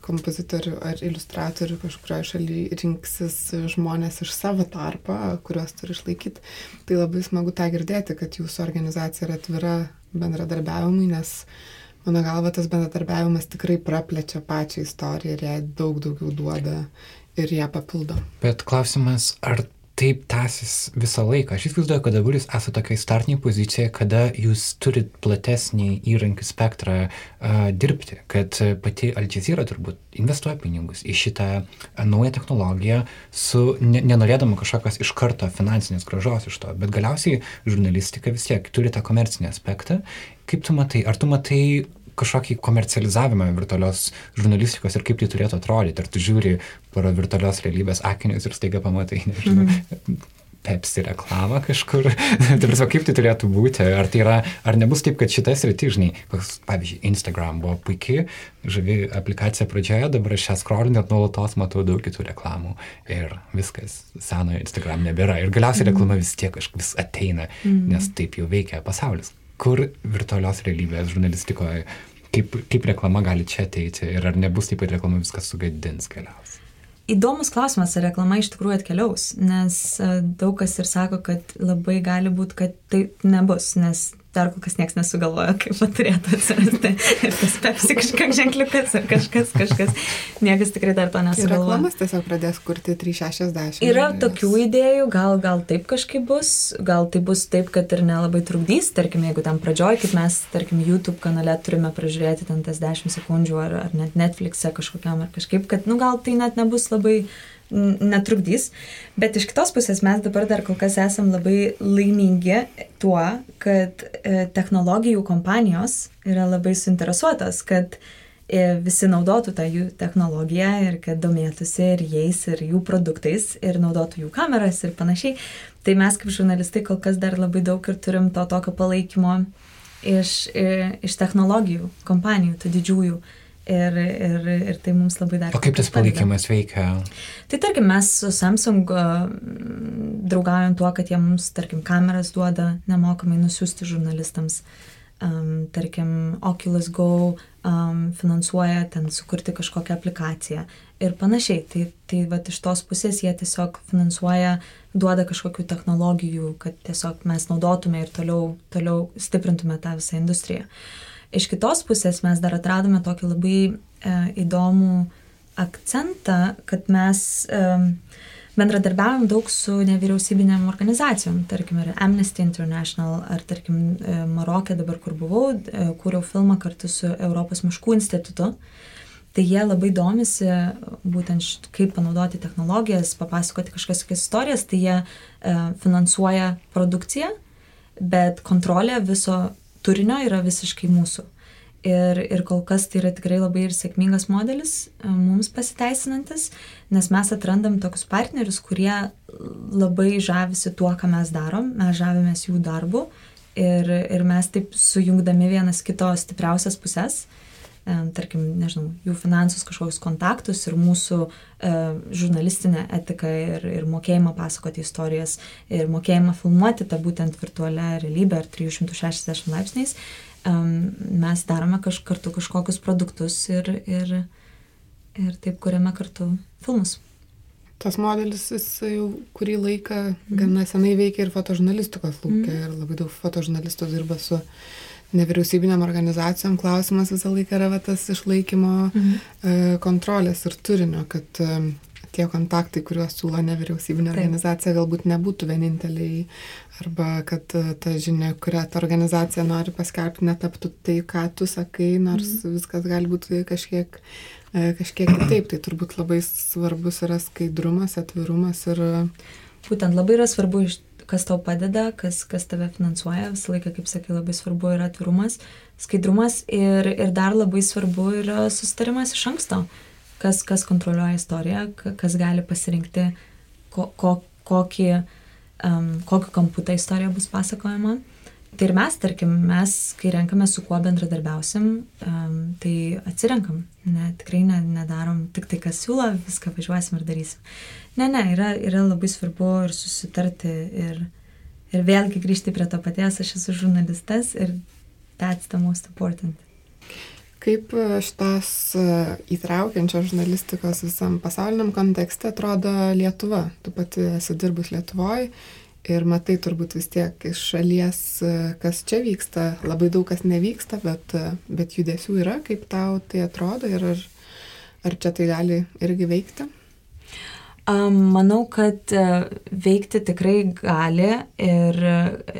kompozitorių ar iliustratorių kažkurioje šalyje rinksis žmonės iš savo tarpo, kuriuos turi išlaikyti. Tai labai smagu tą girdėti, kad jūsų organizacija yra atvira bendradarbiavimui, nes mano galva tas bendradarbiavimas tikrai praplečia pačią istoriją ir jai daug daugiau duoda ir ją papildo. Bet klausimas, ar taip tęsis visą laiką? Aš įsivaizduoju, kad dabar jūs esate tokiai startiniai pozicijoje, kada jūs turit platesnį įrankių spektrą uh, dirbti, kad pati Al Jazeera turbūt investuoja pinigus į šitą naują technologiją, su, ne, nenorėdama kažkokios iš karto finansinės gražos iš to, bet galiausiai žurnalistika vis tiek turi tą komercinį aspektą. Kaip tu matai? Ar tu matai kažkokį komercializavimą virtualios žurnalistikos ir kaip tai turėtų atrodyti. Ar tu žiūri pro virtualios realybės akinius ir staiga pamatai, nežinau, mm. Pepsi reklamą kažkur. tai prasme, kaip tai turėtų būti? Ar tai yra, ar nebus taip, kad šitas rytį, žinai, koks, pavyzdžiui, Instagram buvo puikiai, žavi aplikacija pradžioje, dabar aš šią scrollinu ir nuolatos matau daug kitų reklamų. Ir viskas, senojo Instagram nebėra. Ir galiausiai reklama vis tiek kažkaip vis ateina, mm. nes taip jau veikia pasaulis kur virtualios realybės žurnalistikoje, kaip, kaip reklama gali čia ateiti ir ar nebus taip, kad reklama viskas sugadins galiausiai. Įdomus klausimas, ar reklama iš tikrųjų atkeliaus, nes e, daug kas ir sako, kad labai gali būti, kad tai nebus, nes dar kol kas niekas nesugalvojo, kaip turėtų atsirasti ir tas pepsi kažkoks ženkliukas ar kažkas, kažkas. Niekas tikrai dar to nesugalvojo. Reklamas tiesiog pradės kurti 360. Yra tokių idėjų, gal, gal taip kažkaip bus, gal tai bus taip, kad ir nelabai trukdys, tarkim, jeigu tam pradžioj, kaip mes, tarkim, YouTube kanale turime pražiūrėti ten tas 10 sekundžių ar, ar net Netflix'e kažkokiam ar kažkaip, kad, nu, gal tai net nebus labai netrukdys. Bet iš kitos pusės mes dabar dar kol kas esam labai laimingi tuo, kad e, technologijų kompanijos yra labai suinteresuotas, kad e, visi naudotų tą jų technologiją ir kad domėtųsi ir jais, ir jų produktais, ir naudotų jų kameras ir panašiai. Tai mes kaip žurnalistai kol kas dar labai daug ir turim to tokio palaikymo iš, e, iš technologijų kompanijų, tų didžiųjų Ir, ir, ir tai mums labai dar. O kaip tas palaikymas veikia? Tai tarkim, mes su Samsung draugaujam tuo, kad jie mums, tarkim, kameras duoda nemokamai nusiųsti žurnalistams. Um, tarkim, Oculus Go um, finansuoja ten sukurti kažkokią aplikaciją ir panašiai. Tai, tai va iš tos pusės jie tiesiog finansuoja, duoda kažkokių technologijų, kad tiesiog mes naudotume ir toliau, toliau stiprintume tą visą industriją. Uh, Iš kitos pusės mes dar atradome tokį labai e, įdomų akcentą, kad mes e, bendradarbiavom daug su nevyriausybinėm organizacijom, tarkim, ir Amnesty International, ar tarkim, e, Marokė dabar, kur buvau, e, kūriau filmą kartu su Europos miškų institutu. Tai jie labai domisi būtent kaip panaudoti technologijas, papasakoti kažkas istorijas, tai jie e, finansuoja produkciją, bet kontrolė viso turinio yra visiškai mūsų. Ir, ir kol kas tai yra tikrai labai ir sėkmingas modelis, e, mums pasiteisinantis, nes mes atrandam tokius partnerius, kurie labai žavisi tuo, ką mes darom, mes žavimės jų darbu ir, ir mes taip sujungdami vienas kito stipriausias pusės, e, tarkim, nežinau, jų finansus, kažkokius kontaktus ir mūsų e, žurnalistinę etiką ir, ir mokėjimą pasakoti istorijas ir mokėjimą filmuoti tą būtent virtualią realybę ar 360 laipsniais, um, mes darome kaž, kartu kažkokius produktus ir, ir, ir taip kuriame kartu filmus. Tas modelis jis jau kurį laiką gana senai veikia ir fotožurnalistikos laukia mm. ir labai daug fotožurnalistų dirba su nevyriausybinėm organizacijom. Klausimas visą laiką yra va, tas išlaikymo mm. kontrolės ir turinio, kad tie kontaktai, kuriuos siūlo nevyriausybinė Taip. organizacija, galbūt nebūtų vieninteliai, arba kad e, ta žinia, kurią ta organizacija nori paskelbti, netaptų tai, ką tu sakai, nors mm. viskas gali būti kažkiek, e, kažkiek kitaip. Tai turbūt labai svarbus yra skaidrumas, atvirumas ir... Būtent labai yra svarbu, kas tau padeda, kas, kas tave finansuoja, visą laiką, kaip sakai, labai svarbu yra atvirumas, skaidrumas ir, ir dar labai svarbu yra sustarimas iš anksto kas, kas kontroliuoja istoriją, kas gali pasirinkti, ko, ko, kokį, um, kokiu kampu ta istorija bus pasakojama. Tai ir mes, tarkim, mes, kai renkame, su kuo bendradarbiausim, um, tai atsirenkam. Ne, tikrai ne, nedarom tik tai, kas siūlo, viską važiuosim ir darysim. Ne, ne, yra, yra labai svarbu ir susitarti ir, ir vėlgi grįžti prie to paties, aš esu žurnalistas ir that's the most important. Kaip e, šitos e, įtraukiančios žurnalistikos visam pasauliniam kontekste atrodo Lietuva? Tu pati esi dirbus Lietuvoje ir matai turbūt vis tiek iš šalies, e, kas čia vyksta. Labai daug kas nevyksta, bet, bet judesių yra. Kaip tau tai atrodo ir ar, ar čia tai gali irgi veikti? Manau, kad e, veikti tikrai gali ir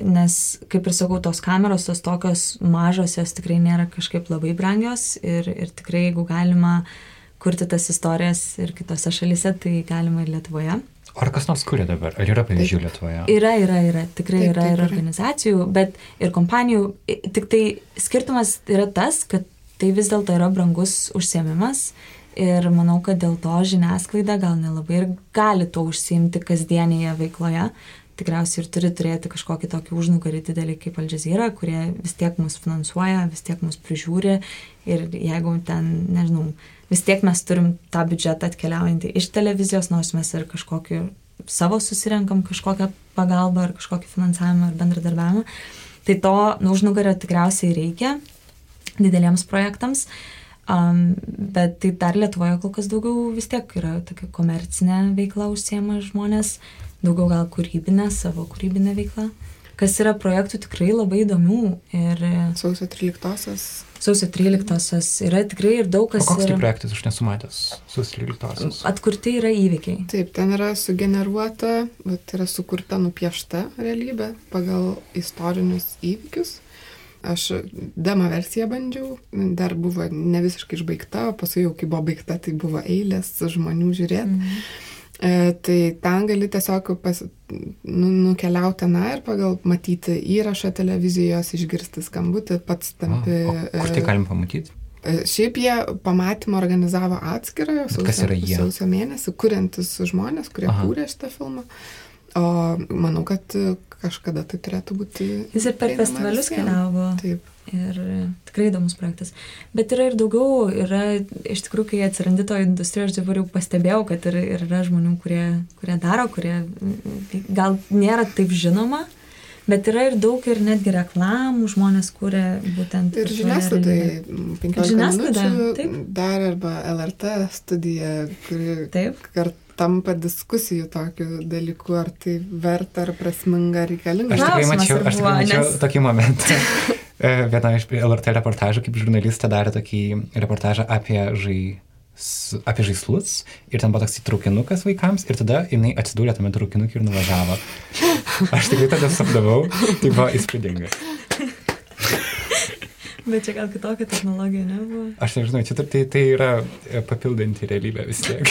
nes, kaip ir sakau, tos kameros, tos tokios mažos, jos tikrai nėra kažkaip labai brangios ir, ir tikrai jeigu galima kurti tas istorijas ir kitose šalise, tai galima ir Lietuvoje. Ar kas nors kuria dabar? Ar yra pavyzdžių Lietuvoje? Yra, yra, yra. Tikrai taip, yra taip, ir organizacijų, bet ir kompanijų. Tik tai skirtumas yra tas, kad tai vis dėlto yra brangus užsiemimas Ir manau, kad dėl to žiniasklaida gal nelabai ir gali to užsiimti kasdienėje veikloje. Tikriausiai ir turi turėti kažkokį tokį užnugarį didelį kaip Al Jazeera, kurie vis tiek mus finansuoja, vis tiek mus prižiūri. Ir jeigu ten, nežinau, vis tiek mes turim tą biudžetą atkeliaujantį iš televizijos, nors mes ir kažkokį savo susirenkam kažkokią pagalbą ar kažkokį finansavimą ar bendradarbiavimą. Tai to nu, užnugario tikriausiai reikia dideliems projektams. Um, bet tai dar Lietuvoje kol kas daugiau vis tiek yra tokia komercinė veikla užsiema žmonės, daugiau gal kūrybinė, savo kūrybinė veikla, kas yra projektų tikrai labai įdomių. Ir sausio 13-osios. Sausio 13-osios yra tikrai ir daug kas. O koks tai yra, projektas, aš nesu matęs, sausio 13-osios. Atkurti yra įvykiai. Taip, ten yra sugeneruota, bet yra sukurta nupiešta realybė pagal istorinius įvykius. Aš demo versiją bandžiau, dar buvo ne visiškai išbaigta, o paskui jau kai buvo baigta, tai buvo eilės žmonių žiūrėti. Mm. E, tai ten gali tiesiog pas, nu, nukeliauti ten ir pagal matyti įrašą televizijos, išgirsti skambutį, pats tampi. O, o kur tai e, galim pamatyti? E, šiaip jie pamatymą organizavo atskirą sausio, sausio mėnesį, kuriantis žmonės, kurie Aha. kūrė šitą filmą. O manau, kad kažkada tai turėtų būti. Jis ir per festivalius keliavo. Taip. Ir tikrai įdomus projektas. Bet yra ir daugiau, yra iš tikrųjų, kai atsirandi to industrijoje, aš dabar jau pastebėjau, kad ir, ir yra žmonių, kurie, kurie daro, kurie gal nėra taip žinoma, Bet yra ir daug ir netgi reklamų žmonės kūrė būtent. Ir žiniasklaidai, 15 žiniasklaida, dar arba LRT studija, kuri taip. kart tampa diskusijų tokiu dalyku, ar tai verta, ar prasminga, ar reikalinga. Aš tikrai mačiau, aš tikrai mačiau nes... tokį momentą. E, viena iš LRT reportažų, kaip žurnalistė darė tokį reportažą apie žai apie žaislus ir ten buvo toks įtraukinukas vaikams ir tada jinai atsidūrė tame traukinukui ir nuvažiavo. Aš tikrai tada sapnavau, tai buvo įspūdinga. Bet čia gal kitokia technologija nebuvo. Aš nežinau, čia tai, tai yra papildanti realybę vis tiek.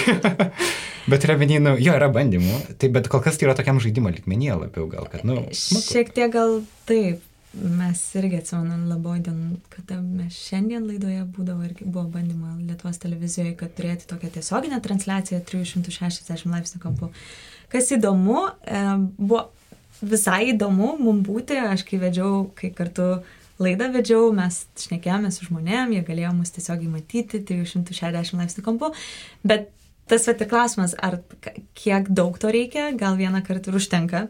bet yra vieninų, jo yra bandymų, tai bet kol kas tai yra tokiam žaidimo likmenyje labiau gal, kad, na. Nu, smaku. Šiek tiek gal taip. Mes irgi atsimenam labai dienų, kada mes šiandien laidoje būdavo ir buvo bandymo Lietuvos televizijoje, kad turėti tokią tiesioginę transliaciją 360 laipsnių kampu. Kas įdomu, e, buvo visai įdomu mums būti, aš kai vedžiau, kai kartu laidą vedžiau, mes šnekėjome su žmonėm, jie galėjo mus tiesiogiai matyti 360 laipsnių kampu, bet tas vat ir klausimas, ar kiek daug to reikia, gal vieną kartą ir užtenka,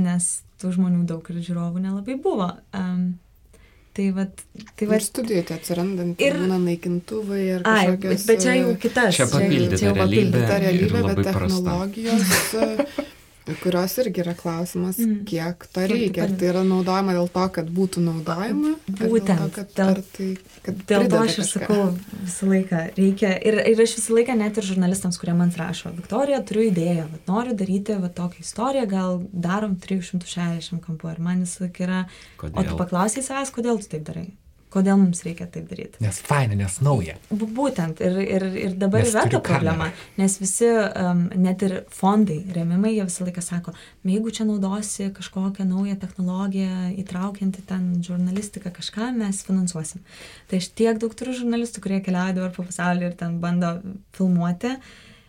nes tų žmonių daug ir žiūrovų nelabai buvo. Um, Tai va, tai va. Ir studijoje tai atsirandant ir būna naikintuvai ir kažkokios. Ai, bet, bet čia jau kitas. Čia papildyta čia, čia realybė. Papildyta realybė, bet technologijos Kurios irgi yra klausimas, mm. kiek to reikia. Ar tai yra naudojama dėl to, kad būtų naudojama? Būtent. Dėl to, kad, dėl, tai, kad dėl to aš ir sakau visą laiką. Reikia. Ir, ir aš visą laiką net ir žurnalistams, kurie man rašo, Viktorija, turiu idėją, vat, noriu daryti vat, tokią istoriją, gal darom 360 kampų. Ir man jis yra... Kodėl? O tu paklausai savęs, kodėl tu taip darai? Kodėl mums reikia taip daryti. Nes faina, nes nauja. Būtent, ir, ir, ir dabar nes yra ta problema, kamerą. nes visi, um, net ir fondai, remimai, jie visą laiką sako, jeigu čia naudosi kažkokią naują technologiją, įtraukianti ten žurnalistiką kažką, mes finansuosim. Tai aš tiek daug turiu žurnalistų, kurie keliauja dabar po pasaulį ir ten bando filmuoti.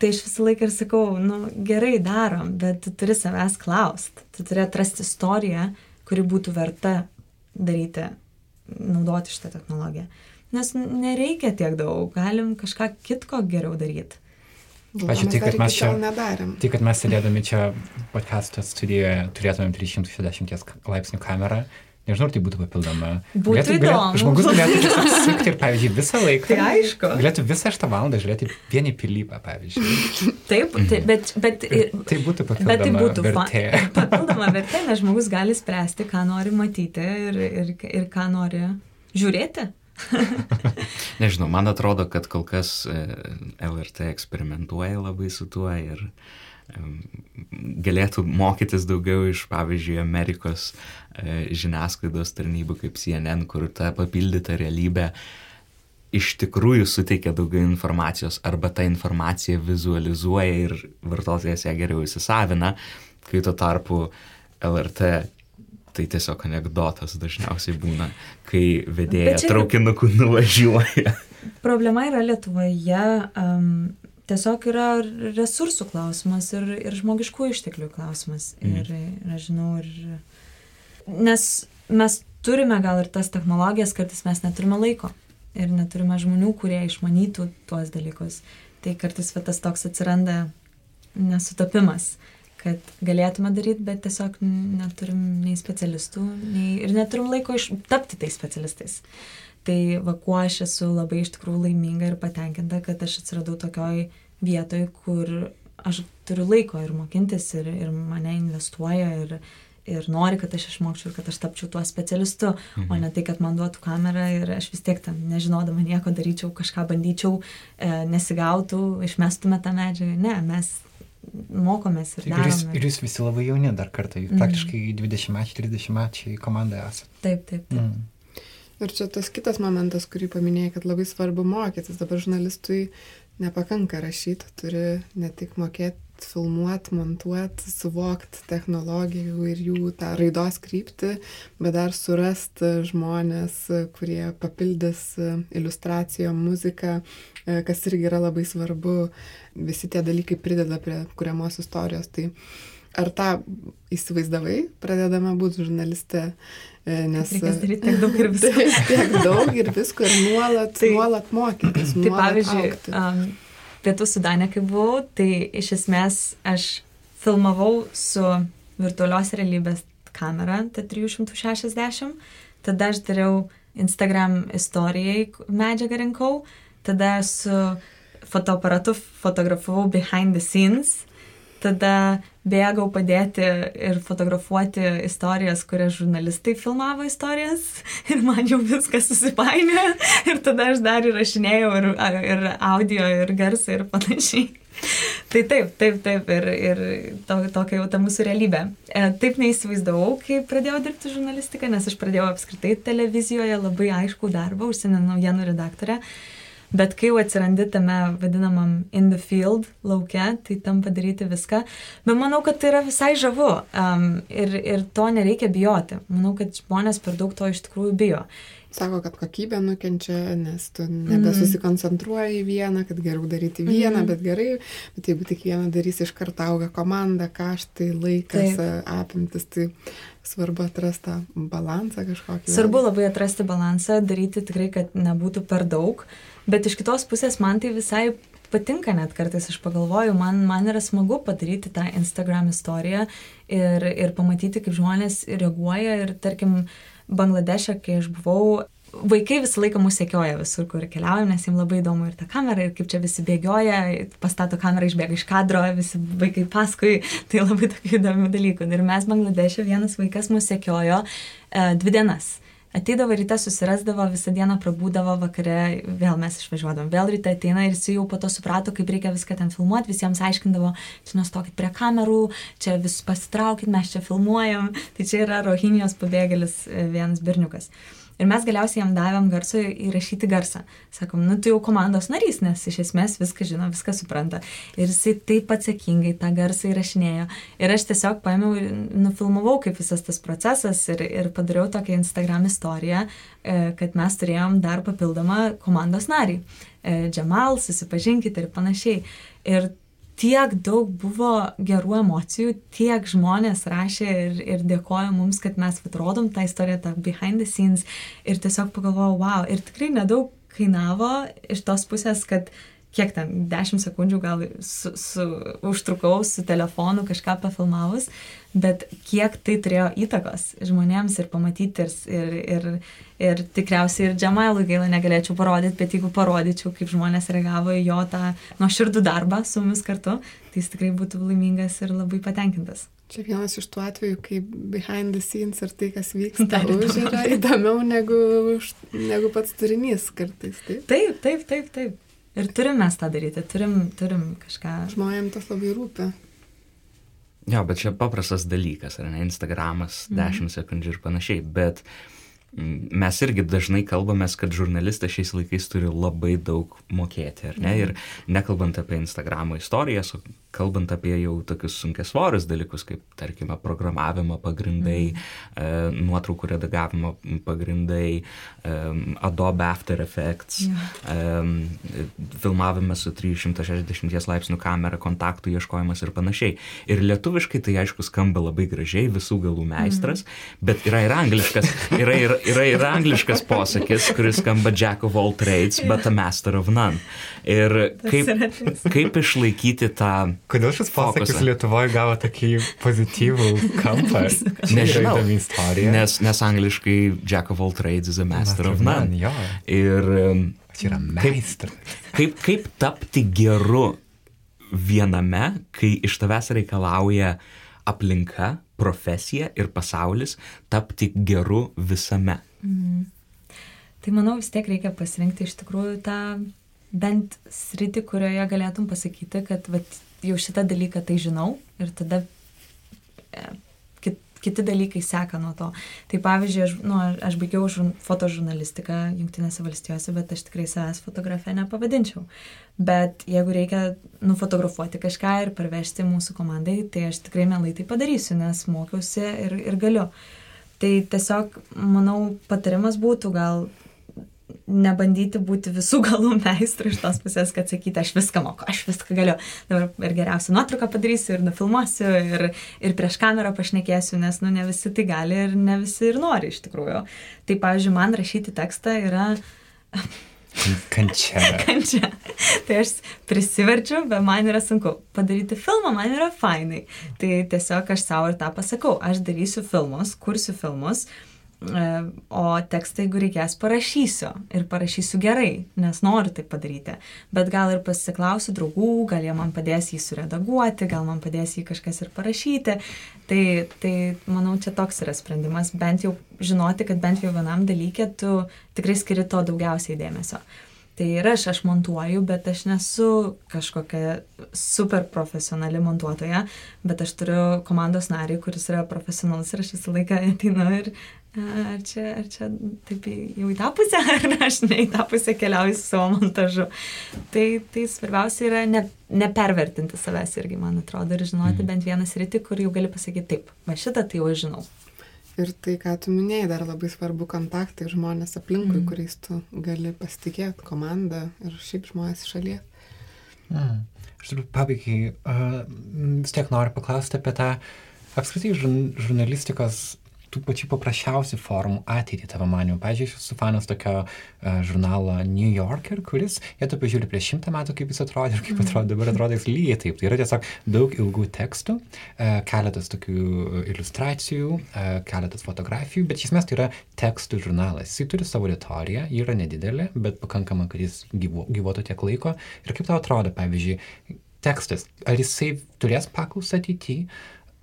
Tai aš visą laiką ir sakau, nu gerai darom, bet tu turi savęs klaust, tu turi atrasti istoriją, kuri būtų verta daryti naudoti šitą technologiją. Nes nereikia tiek daug, galim kažką kitko geriau daryti. Ačiū, tai kad mes čia nedarėm. Tai kad mes sėdėdami čia podcast'o studijoje turėtumėm 360 laipsnių kamerą. Nežinau, ar tai būtų papildoma. Būtų galėtų, įdomu. Galėtų, žmogus galėtų tiesiog sukti ir, pavyzdžiui, visą laiką. Tai aišku. Galėtų visą šitą valandą žiūrėti vieni pilypą, pavyzdžiui. Taip, tai, bet, bet, tai būtų papildoma bet tai būtų vertė. papildoma vertė, nes žmogus gali spręsti, ką nori matyti ir, ir, ir ką nori žiūrėti. Nežinau, man atrodo, kad kol kas e, LRT eksperimentuoja labai su tuo ir galėtų mokytis daugiau iš, pavyzdžiui, Amerikos žiniasklaidos tarnybų kaip CNN, kur ta papildyta realybė iš tikrųjų suteikia daugiau informacijos arba ta informacija vizualizuoja ir vartotojas ją geriau įsisavina, kai tuo tarpu LRT tai tiesiog anegdotas dažniausiai būna, kai vedėja traukinuku nuvažiuoja. Problema yra Lietuvoje, um, tiesiog yra resursų klausimas ir, ir žmogiškų išteklių klausimas. Mm. Ir, ir aš žinau, ir... Nes mes turime gal ir tas technologijas, kartais mes neturime laiko ir neturime žmonių, kurie išmanytų tuos dalykus. Tai kartais tas toks atsiranda nesutapimas, kad galėtume daryti, bet tiesiog neturim nei specialistų, nei, ir neturim laiko iš, tapti tais specialistais. Tai va, kuo aš esu labai iš tikrųjų laiminga ir patenkinta, kad aš atsiradau tokioj vietoj, kur aš turiu laiko ir mokintis, ir, ir mane investuoja, ir, ir nori, kad aš išmokčiau ir kad aš tapčiau tuo specialistu, mhm. o ne tai, kad man duotų kamerą ir aš vis tiek tam nežinodama nieko daryčiau, kažką bandyčiau, e, nesigautų, išmestume tą medžiagą. Ne, mes mokomės ir darome. Ir jūs, ir jūs visi labai jauni dar kartą, jūs mm. praktiškai 20 metų, 30 metų komandoje esate. Taip, taip. taip. Mm. Ir čia tas kitas momentas, kurį paminėjai, kad labai svarbu mokytis. Dabar žurnalistui nepakanka rašyti, turi ne tik mokėti filmuoti, montuoti, suvokti technologijų ir jų tą raidos kryptį, bet dar surasti žmonės, kurie papildys iliustracijom muziką, kas irgi yra labai svarbu. Visi tie dalykai prideda prie kuriamos istorijos. Tai ar tą įsivaizdavai, pradedama būti žurnaliste? Nes reikės daryti tiek daug ir visko. tiek daug ir visko ir nuolat, tai, nuolat mokytis. Tai pavyzdžiui, um, pietų sudane, kai buvau, tai iš esmės aš filmavau su virtualios realybės kamera, ta 360, tada aš dariau Instagram istorijai medžiagą rinkau, tada su fotoaparatu fotografavau behind the scenes, tada bėgau padėti ir fotografuoti istorijas, kurias žurnalistai filmavo istorijas ir man jau viskas susipainė ir tada aš dar įrašinėjau ir, ir audio, ir garsą ir panašiai. Tai taip, taip, taip, ir, ir to, tokia jau ta mūsų realybė. E, taip neįsivaizdavau, kai pradėjau dirbti žurnalistiką, nes aš pradėjau apskritai televizijoje labai aišku darbą, užsienio naujienų redaktorė. Bet kai jau atsirandi tame vadinamam in the field laukia, tai tam padaryti viską. Bet manau, kad tai yra visai žavu um, ir, ir to nereikia bijoti. Manau, kad žmonės per daug to iš tikrųjų bijo. Sako, kad kokybė nukenčia, nes tu nebesusikoncentruoji į vieną, kad geriau daryti vieną, mm. bet gerai, bet jeigu tik vieną darysi, iš karto auga komanda, kaštai, laikas, Taip. apimtis, tai svarbu atrasti balansą kažkokį. Svarbu labai atrasti balansą, daryti tikrai, kad nebūtų per daug. Uh, Bet iš kitos pusės man tai visai patinka net kartais, aš pagalvoju, man, man yra smagu padaryti tą Instagram istoriją ir, ir pamatyti, kaip žmonės reaguoja. Ir tarkim, Bangladeše, kai aš buvau, vaikai visą laiką mūsų sekioja visur, kur keliaujam, nes jiems labai įdomu ir ta kamera, ir kaip čia visi bėgioja, pastato kamerą, išbėga iš kadro, visi vaikai paskui, tai labai tokių įdomių dalykų. Ir mes Bangladeše vienas vaikas mūsų sekiojo e, dvi dienas ateidavo ryte, susirasdavo, visą dieną prabūdavo, vakare vėl mes išvažiuodavom, vėl ryte ateina ir jis jau po to suprato, kaip reikia viską ten filmuoti, visiems aiškindavo, čia nustokit prie kamerų, čia vis pasitraukit, mes čia filmuojam, tai čia yra Rohinijos pabėgėlis e, vienas berniukas. Ir mes galiausiai jam davėm garso įrašyti garsą. Sakom, nu tu jau komandos narys, nes iš esmės viską žino, viską supranta. Ir jisai taip atsakingai tą garsą įrašinėjo. Ir aš tiesiog paėmiau ir nufilmavau, kaip visas tas procesas ir, ir padariau tokią Instagram istoriją, e, kad mes turėjom dar papildomą komandos narį. E, Džemal, susipažinkite ir panašiai. Ir tiek daug buvo gerų emocijų, tiek žmonės rašė ir, ir dėkojo mums, kad mes atrodom tą istoriją, tą behind the scenes ir tiesiog pagalvojau, wow, ir tikrai nedaug kainavo iš tos pusės, kad kiek ten, 10 sekundžių gal su, su, užtrukau su telefonu kažką pafilmavus, bet kiek tai turėjo įtakos žmonėms ir pamatyti ir, ir, ir, ir tikriausiai ir Džemailui gaila negalėčiau parodyti, bet jeigu parodyčiau, kaip žmonės reagavo į jo tą nuoširdų darbą su mumis kartu, tai jis tikrai būtų laimingas ir labai patenkintas. Čia vienas iš tų atvejų, kai behind the scenes ir tai, kas vyksta už yra įdomiau negu, negu pats turinys kartais. Taip, taip, taip, taip. taip. Ir turim mes tą daryti, turim, turim kažką. Žmonėms tas labai rūpi. Jo, bet čia paprastas dalykas, ar ne, Instagramas, mhm. 10 sekundžių ir panašiai, bet mm, mes irgi dažnai kalbamės, kad žurnalistas šiais laikais turi labai daug mokėti, ar ne, mhm. ir nekalbant apie Instagramo istorijas, o kalbant apie jau tokius sunkesvorius dalykus, kaip, tarkime, programavimo pagrindai, mm. nuotraukų redagavimo pagrindai, e, Adobe After Effects, yeah. filmavimas su 360 laipsnių kamera, kontaktų ieškojimas ir panašiai. Ir lietuviškai tai aišku skamba labai gražiai, visų galų meistras, mm. bet yra ir angliškas, yra ir, yra ir angliškas posakis, kuris skamba Jack of all trades, but a master of none. Ir kaip, kaip išlaikyti tą... Kodėl šis posakis fokusą? Lietuvoje gavo tokį pozityvų kampą? Nežinau. Nes, nes angliškai Jack of all trades is a master of Man, none. jo. Ir Čia yra meistras. kaip, kaip tapti geru viename, kai iš tavęs reikalauja aplinka, profesija ir pasaulis, tapti geru visame. Tai manau vis tiek reikia pasirinkti iš tikrųjų tą bent sritį, kurioje galėtum pasakyti, kad vat, jau šitą dalyką tai žinau ir tada e, kit, kiti dalykai seka nuo to. Tai pavyzdžiui, aš, nu, aš baigiau žur, fotožurnalistiką Junktinėse valstijose, bet aš tikrai savęs fotografę nepavadinčiau. Bet jeigu reikia nufotografuoti kažką ir parvežti mūsų komandai, tai aš tikrai mielai tai padarysiu, nes mokiausi ir, ir galiu. Tai tiesiog, manau, patarimas būtų gal nebandyti būti visų galų meistrų iš tos pusės, kad sakyti, aš viską moku, aš viską galiu. Dabar ir geriausią nuotrauką padarysiu, ir nufilmuosiu, ir, ir prieš kamerą pašnekėsiu, nes, nu, ne visi tai gali ir ne visi ir nori iš tikrųjų. Tai, pavyzdžiui, man rašyti tekstą yra Kančia. kančia. Tai aš prisiverčiu, bet man yra sunku. Padaryti filmą man yra fainai. Tai tiesiog aš savo ir tą pasakau. Aš darysiu filmus, kursiu filmus. e, O tekstą, jeigu reikės, parašysiu. Ir parašysiu gerai, nes noriu tai padaryti. Bet gal ir pasiklausiu draugų, gal jie man padės jį suredaguoti, gal man padės jį kažkas ir parašyti. Tai, tai manau, čia toks yra sprendimas. Bent jau žinoti, kad bent jau vienam dalykė tu tikrai skiri to daugiausiai dėmesio. Tai ir aš, aš montuoju, bet aš nesu kažkokia super profesionali montuotoja, bet aš turiu komandos narį, kuris yra profesionalus ir aš visą laiką ateinu ir ar čia, ar čia taip jau į tą pusę, ar aš ne į tą pusę keliauju su savo montažu. Tai, tai svarbiausia yra ne, nepervertinti savęs irgi, man atrodo, ir žinoti mm. bent vieną sritį, kur jau gali pasakyti taip, va šitą tai jau žinau. Ir tai, ką tu minėjai, dar labai svarbu kontaktai žmonės aplinkui, mm. kuriais tu gali pasitikėti, komanda ir šiaip žmonės iš šalies. Mm. Aš turbūt pabaigai uh, vis tiek noriu paklausti apie tą apskritai žurn žurnalistikos tų pačių paprasčiausių formų ateitį tavo manimu. Pavyzdžiui, aš esu fanas tokio uh, žurnalo New Yorker, kuris, jie tu pažiūri prieš šimtą metų, kaip jis atrodė ir kaip atrodo dabar, atrodo jis lygiai taip. Tai yra tiesiog daug ilgų tekstų, uh, keletas tokių iliustracijų, uh, keletas fotografijų, bet iš esmės tai yra tekstų žurnalas. Jis turi savo auditoriją, ji yra nedidelė, bet pakankama, kad jis gyvo, gyvuotų tiek laiko. Ir kaip tau atrodo, pavyzdžiui, tekstas, ar jisai turės paklausą ateityje,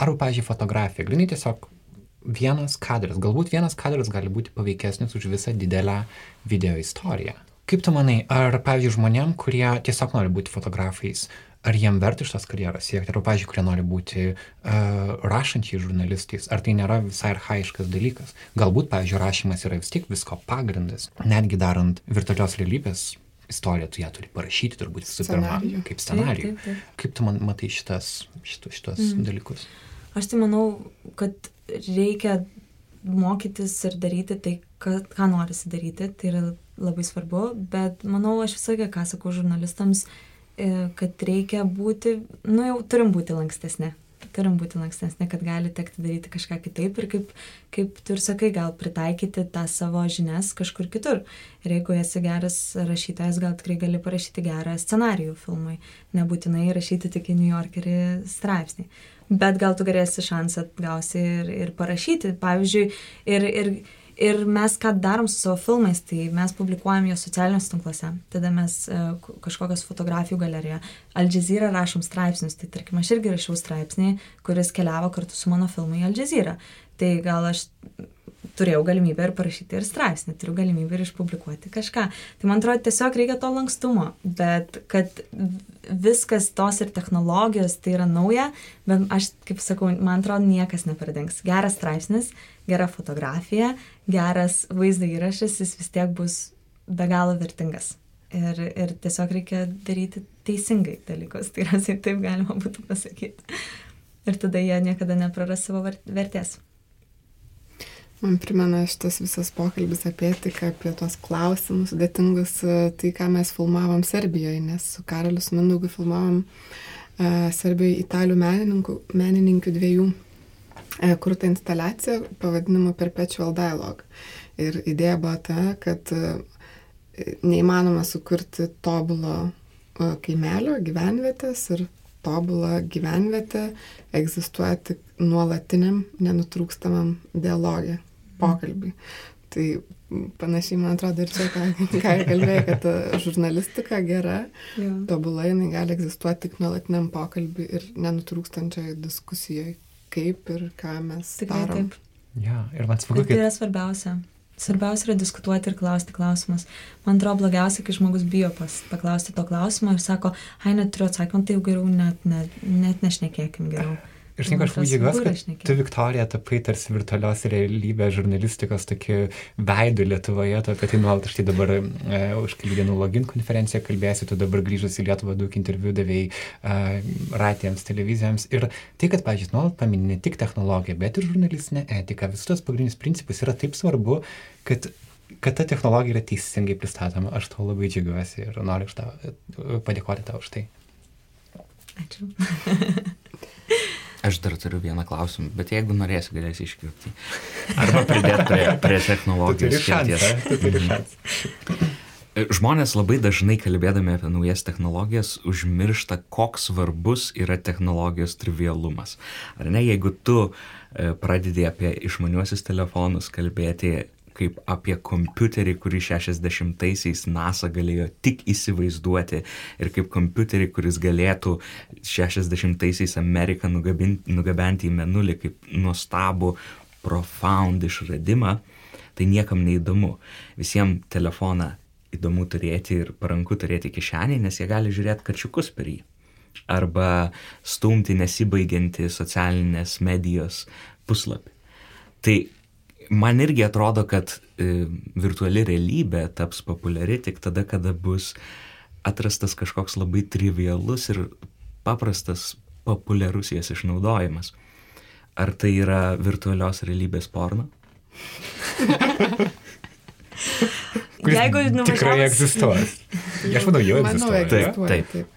arba, pavyzdžiui, fotografija. Grinai tiesiog vienas kadras, galbūt vienas kadras gali būti paveikesnis už visą didelę video istoriją. Kaip tu manai, ar, pavyzdžiui, žmonėm, kurie tiesiog nori būti fotografais, ar jiem verta iš tos karjeros siekti, ar, pavyzdžiui, kurie nori būti uh, rašančiai žurnalistais, ar tai nėra visai arhaiškas dalykas. Galbūt, pavyzdžiui, rašymas yra vis tiek visko pagrindas. Netgi darant virtualios realybės istoriją, tu ją turi parašyti turbūt visų pirma, kaip scenarijų. Taip, taip, taip. Kaip tu man matai šitas, šitus, šitus mm. dalykus? Aš tai manau, kad reikia mokytis ir daryti tai, ką, ką norisi daryti, tai yra labai svarbu, bet manau, aš laiką, ką sakau žurnalistams, e, kad reikia būti, nu jau turim būti lankstesni. Turim būti lankstesni, kad gali tekti daryti kažką kitaip ir kaip, kaip tu ir sakai, gal pritaikyti tą savo žinias kažkur kitur. Ir jeigu esi geras rašytojas, gal tikrai gali parašyti gerą scenarijų filmui, nebūtinai rašyti tik į New Yorkerį straipsnį bet gal tu galėsi šansą gausi ir, ir parašyti. Pavyzdžiui, ir, ir, ir mes ką darom su savo filmais, tai mes publikuojam juos socialiniuose tinkluose, tada mes uh, kažkokios fotografijų galerijoje. Al Jazeera rašom straipsnius, tai tarkim, aš irgi rašiau straipsnį, kuris keliavo kartu su mano filmu į Al Jazeera. Tai gal aš turėjau galimybę ir parašyti ir straipsnį, turiu galimybę ir išpublikuoti kažką. Tai man atrodo, tiesiog reikia to lankstumo, bet kad viskas tos ir technologijos tai yra nauja, bet aš, kaip sakau, man atrodo, niekas nepradengs. Geras straipsnis, gera fotografija, geras vaizdo įrašas, jis vis tiek bus be galo vertingas. Ir, ir tiesiog reikia daryti teisingai dalykus, tai yra, taip galima būtų pasakyti. Ir tada jie niekada nepraras savo ver- vertės. Man primena šitas visas pokalbis apie etiką, apie tos klausimus sudėtingus, e, tai ką mes filmavom Serbijoje, nes su Karalius Mindaugu filmavom uh, Serbijoje italių menininkų, menininkių dviejų uh, kurtą instaliaciją pavadinimu Perpetual Dialogue. Ir idėja buvo ta, kad e, neįmanoma sukurti tobulo e, kaimelio, gyvenvietės ir tobulą gyvenvietę egzistuoja tik nuolatiniam, nenutrūkstamam dialogė, pokalbį. Tai panašiai, man atrodo, ir čia, ką, ką kalbėjai, kad žurnalistika gera, ja. tobulai, jinai gali egzistuoti tik nuolatiniam pokalbį ir nenutrūkstančioje diskusijoje, kaip ir ką mes Tikrai darom. Taip. Ja, ir man smagu, kad... Tai yra svarbiausia. Svarbiausia yra diskutuoti ir klausti klausimus. Man atrodo blogiausia, kai žmogus bijo pas, paklausti to klausimo ir sako, ai, neturiu atsakymą, tai jau geriau net, net, net nešnekėkim geriau. Ir žinai, aš džiaugiuosi, kad tu, Viktorija, tapai tarsi virtualios realybės žurnalistikos tokiu veidu Lietuvoje, tu apie tai nuolat štai dabar e, už kelių dienų login konferenciją kalbėsi, tu dabar grįžus į Lietuvą daug interviu davėjai e, ratėms, televizijams. Ir tai, kad, pažiūrėjau, nuolat paminė ne tik technologiją, bet ir žurnalistinę etiką, visus tos pagrindinius principus yra taip svarbu, kad kad ta technologija yra teisingai pristatoma. Aš to labai džiaugiuosi ir noriu tau, padėkoti tau už tai. Ačiū. Aš dar turiu vieną klausimą, bet jeigu norėsi, galėsi iškirpti. Arba pridėti prie, prie technologijos skirties. Mhm. Žmonės labai dažnai kalbėdami apie naujas technologijas užmiršta, koks svarbus yra technologijos trivialumas. Ar ne, jeigu tu e, pradedi apie išmaniuosius telefonus kalbėti kaip apie kompiuterį, kurį 60-aisiais NASA galėjo tik įsivaizduoti ir kaip kompiuterį, kuris galėtų 60-aisiais Ameriką nugabenti į menulį kaip nuostabų profound išradimą, tai niekam neįdomu. Visiems telefoną įdomu turėti ir paranku turėti kišenį, nes jie gali žiūrėti kačiukus per jį. Arba stumti nesibaigianti socialinės medijos puslapį. Tai man irgi atrodo, kad e, virtuali realybė taps populiari tik tada, kada bus atrastas kažkoks labai trivialus ir paprastas populiarus jas išnaudojimas. Ar tai yra virtualios realybės porno? Jeigu nuvažiavus... Tikrai egzistuoja. Aš manau, jau egzistuoja. Egzistuoja. Taip, taip.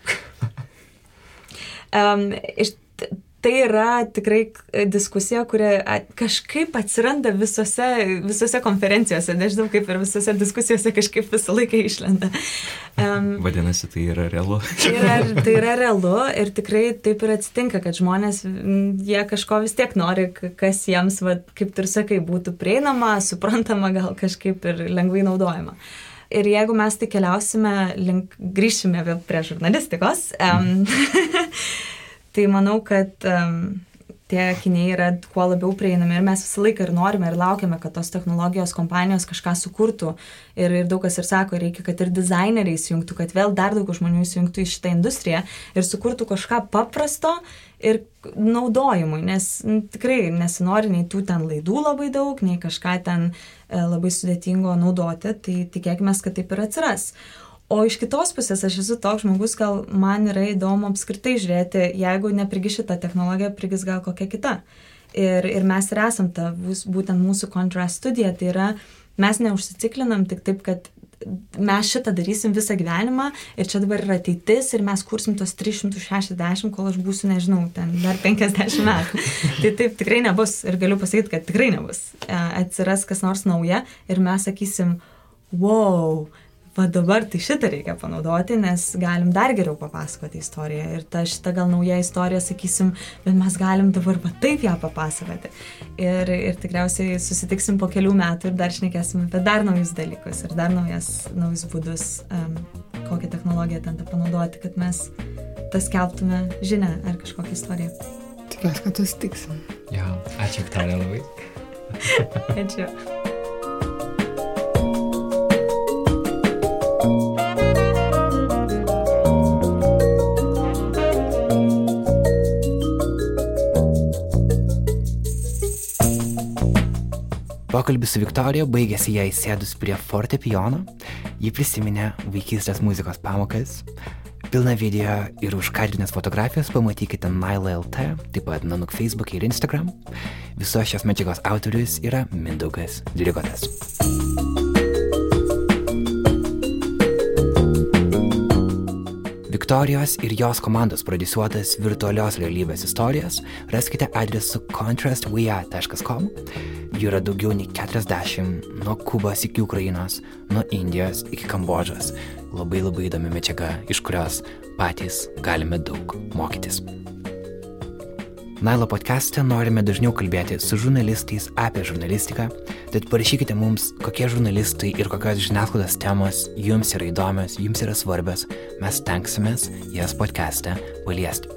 um, iš tai yra tikrai diskusija, kuri kažkaip atsiranda visose, visose konferencijose, nežinau, kaip ir visose diskusijose kažkaip visą laiką išlenda. Um, Vadinasi, tai yra realu. tai, yra, tai yra realu ir tikrai taip ir atsitinka, kad žmonės, jie kažko vis tiek nori, kas jiems, va, kaip ir sakai, būtų prieinama, suprantama, gal kažkaip ir lengvai naudojama. Ir jeigu mes tai keliausime, link, grįšime vėl prie žurnalistikos, um, Tai manau, kad um, tie akiniai yra kuo labiau prieinami ir mes visą laiką ir norime ir laukiame, kad tos technologijos kompanijos kažką sukurtų. Ir, ir daug kas ir sako, reikia, kad ir dizaineriai įsijungtų, kad vėl dar daugiau žmonių įsijungtų į šitą industriją ir sukurtų kažką paprasto ir naudojimui, nes n, tikrai nesinori nei tų ten laidų labai daug, nei kažką ten e, labai sudėtingo naudoti, tai tikėkime, kad taip ir atsiras. O iš kitos pusės aš esu toks žmogus, gal man yra įdomu apskritai žiūrėti, jeigu neprigi šitą technologiją, prigis gal kokia kita. Ir, ir mes ir esam ta, būtent mūsų contrast studija, tai yra mes neužsiciklinam tik taip, kad mes šitą darysim visą gyvenimą ir čia dabar yra ateitis ir mes kursim tos 360, kol aš būsiu, nežinau, ten dar 50 metų. tai taip tikrai nebus ir galiu pasakyti, kad tikrai nebus. Atsiras kas nors nauja ir mes sakysim, wow, va dabar tai šitą reikia panaudoti, nes galim dar geriau papasakoti istoriją. Ir ta šita gal nauja istorija, sakysim, bet mes galim dabar va taip ją papasakoti. Ir, ir tikriausiai susitiksim po kelių metų ir dar šnekėsim apie dar naujus dalykus ir dar naujas, naujus būdus, um, kokią technologiją ten panaudoti, kad mes tas kelbtume žinę ar kažkokią istoriją. Tikiuosi, kad susitiksim. Ja, ačiū, Viktorija, labai. ačiū. Pokalbis su Viktorija baigėsi jai sėdus prie fortepijono, ji prisiminė vaikystės muzikos pamokas. Pilną video ir užkardinės fotografijas pamatykite Nile.lt, taip pat Nanuk Facebook ir Instagram. Visos šios medžiagos autorius yra Mindaugas Dirigotas. Viktorijos ir jos komandos produsuotas virtualios realybės istorijas raskite adresu contrastwe.com Jų yra daugiau nei 40, nuo Kubos iki Ukrainos, nuo Indijos iki Kambodžos. Labai labai įdomi medžiaga, iš kurios patys galime daug mokytis. Nailo podcast'e norime dažniau kalbėti su žurnalistais apie žurnalistiką, tad parašykite mums, kokie žurnalistai ir kokios žiniasklaidos temos jums yra įdomios, jums yra svarbios, mes tenksimės jas podcast'e paliesti.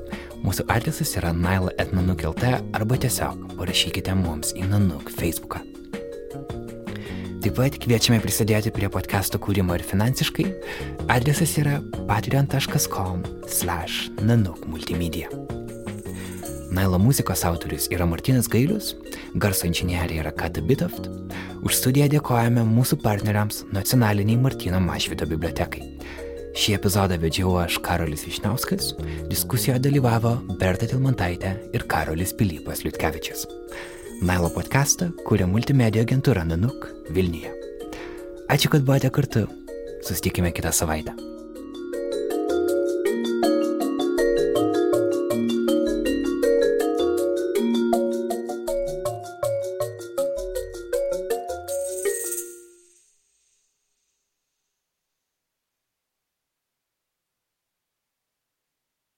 Mūsų adresas yra naila.nanuk.lt arba tiesiog parašykite mums į Nanuk Facebooką. Taip pat kviečiame prisidėti prie podcast'o kūrimo ir finansiškai. Adresas yra patreon.com/nanuk multimedia. Nailo muzikos autorius yra Martinas Gailius, garso inžinierė yra Kata Bitoft. Už studiją dėkojame mūsų partneriams nacionaliniai Martino Mašvito bibliotekai. Šį epizodą vedžiau aš Karolis Višniauskas, diskusijoje dalyvavo Berta Tilmantaitė ir Karolis Pilypas Liutkevičius. Nailo podcastą kūrė multimedijų agentūra Nanuk Vilniuje. Ačiū, kad buvote kartu. Susitikime kitą savaitę.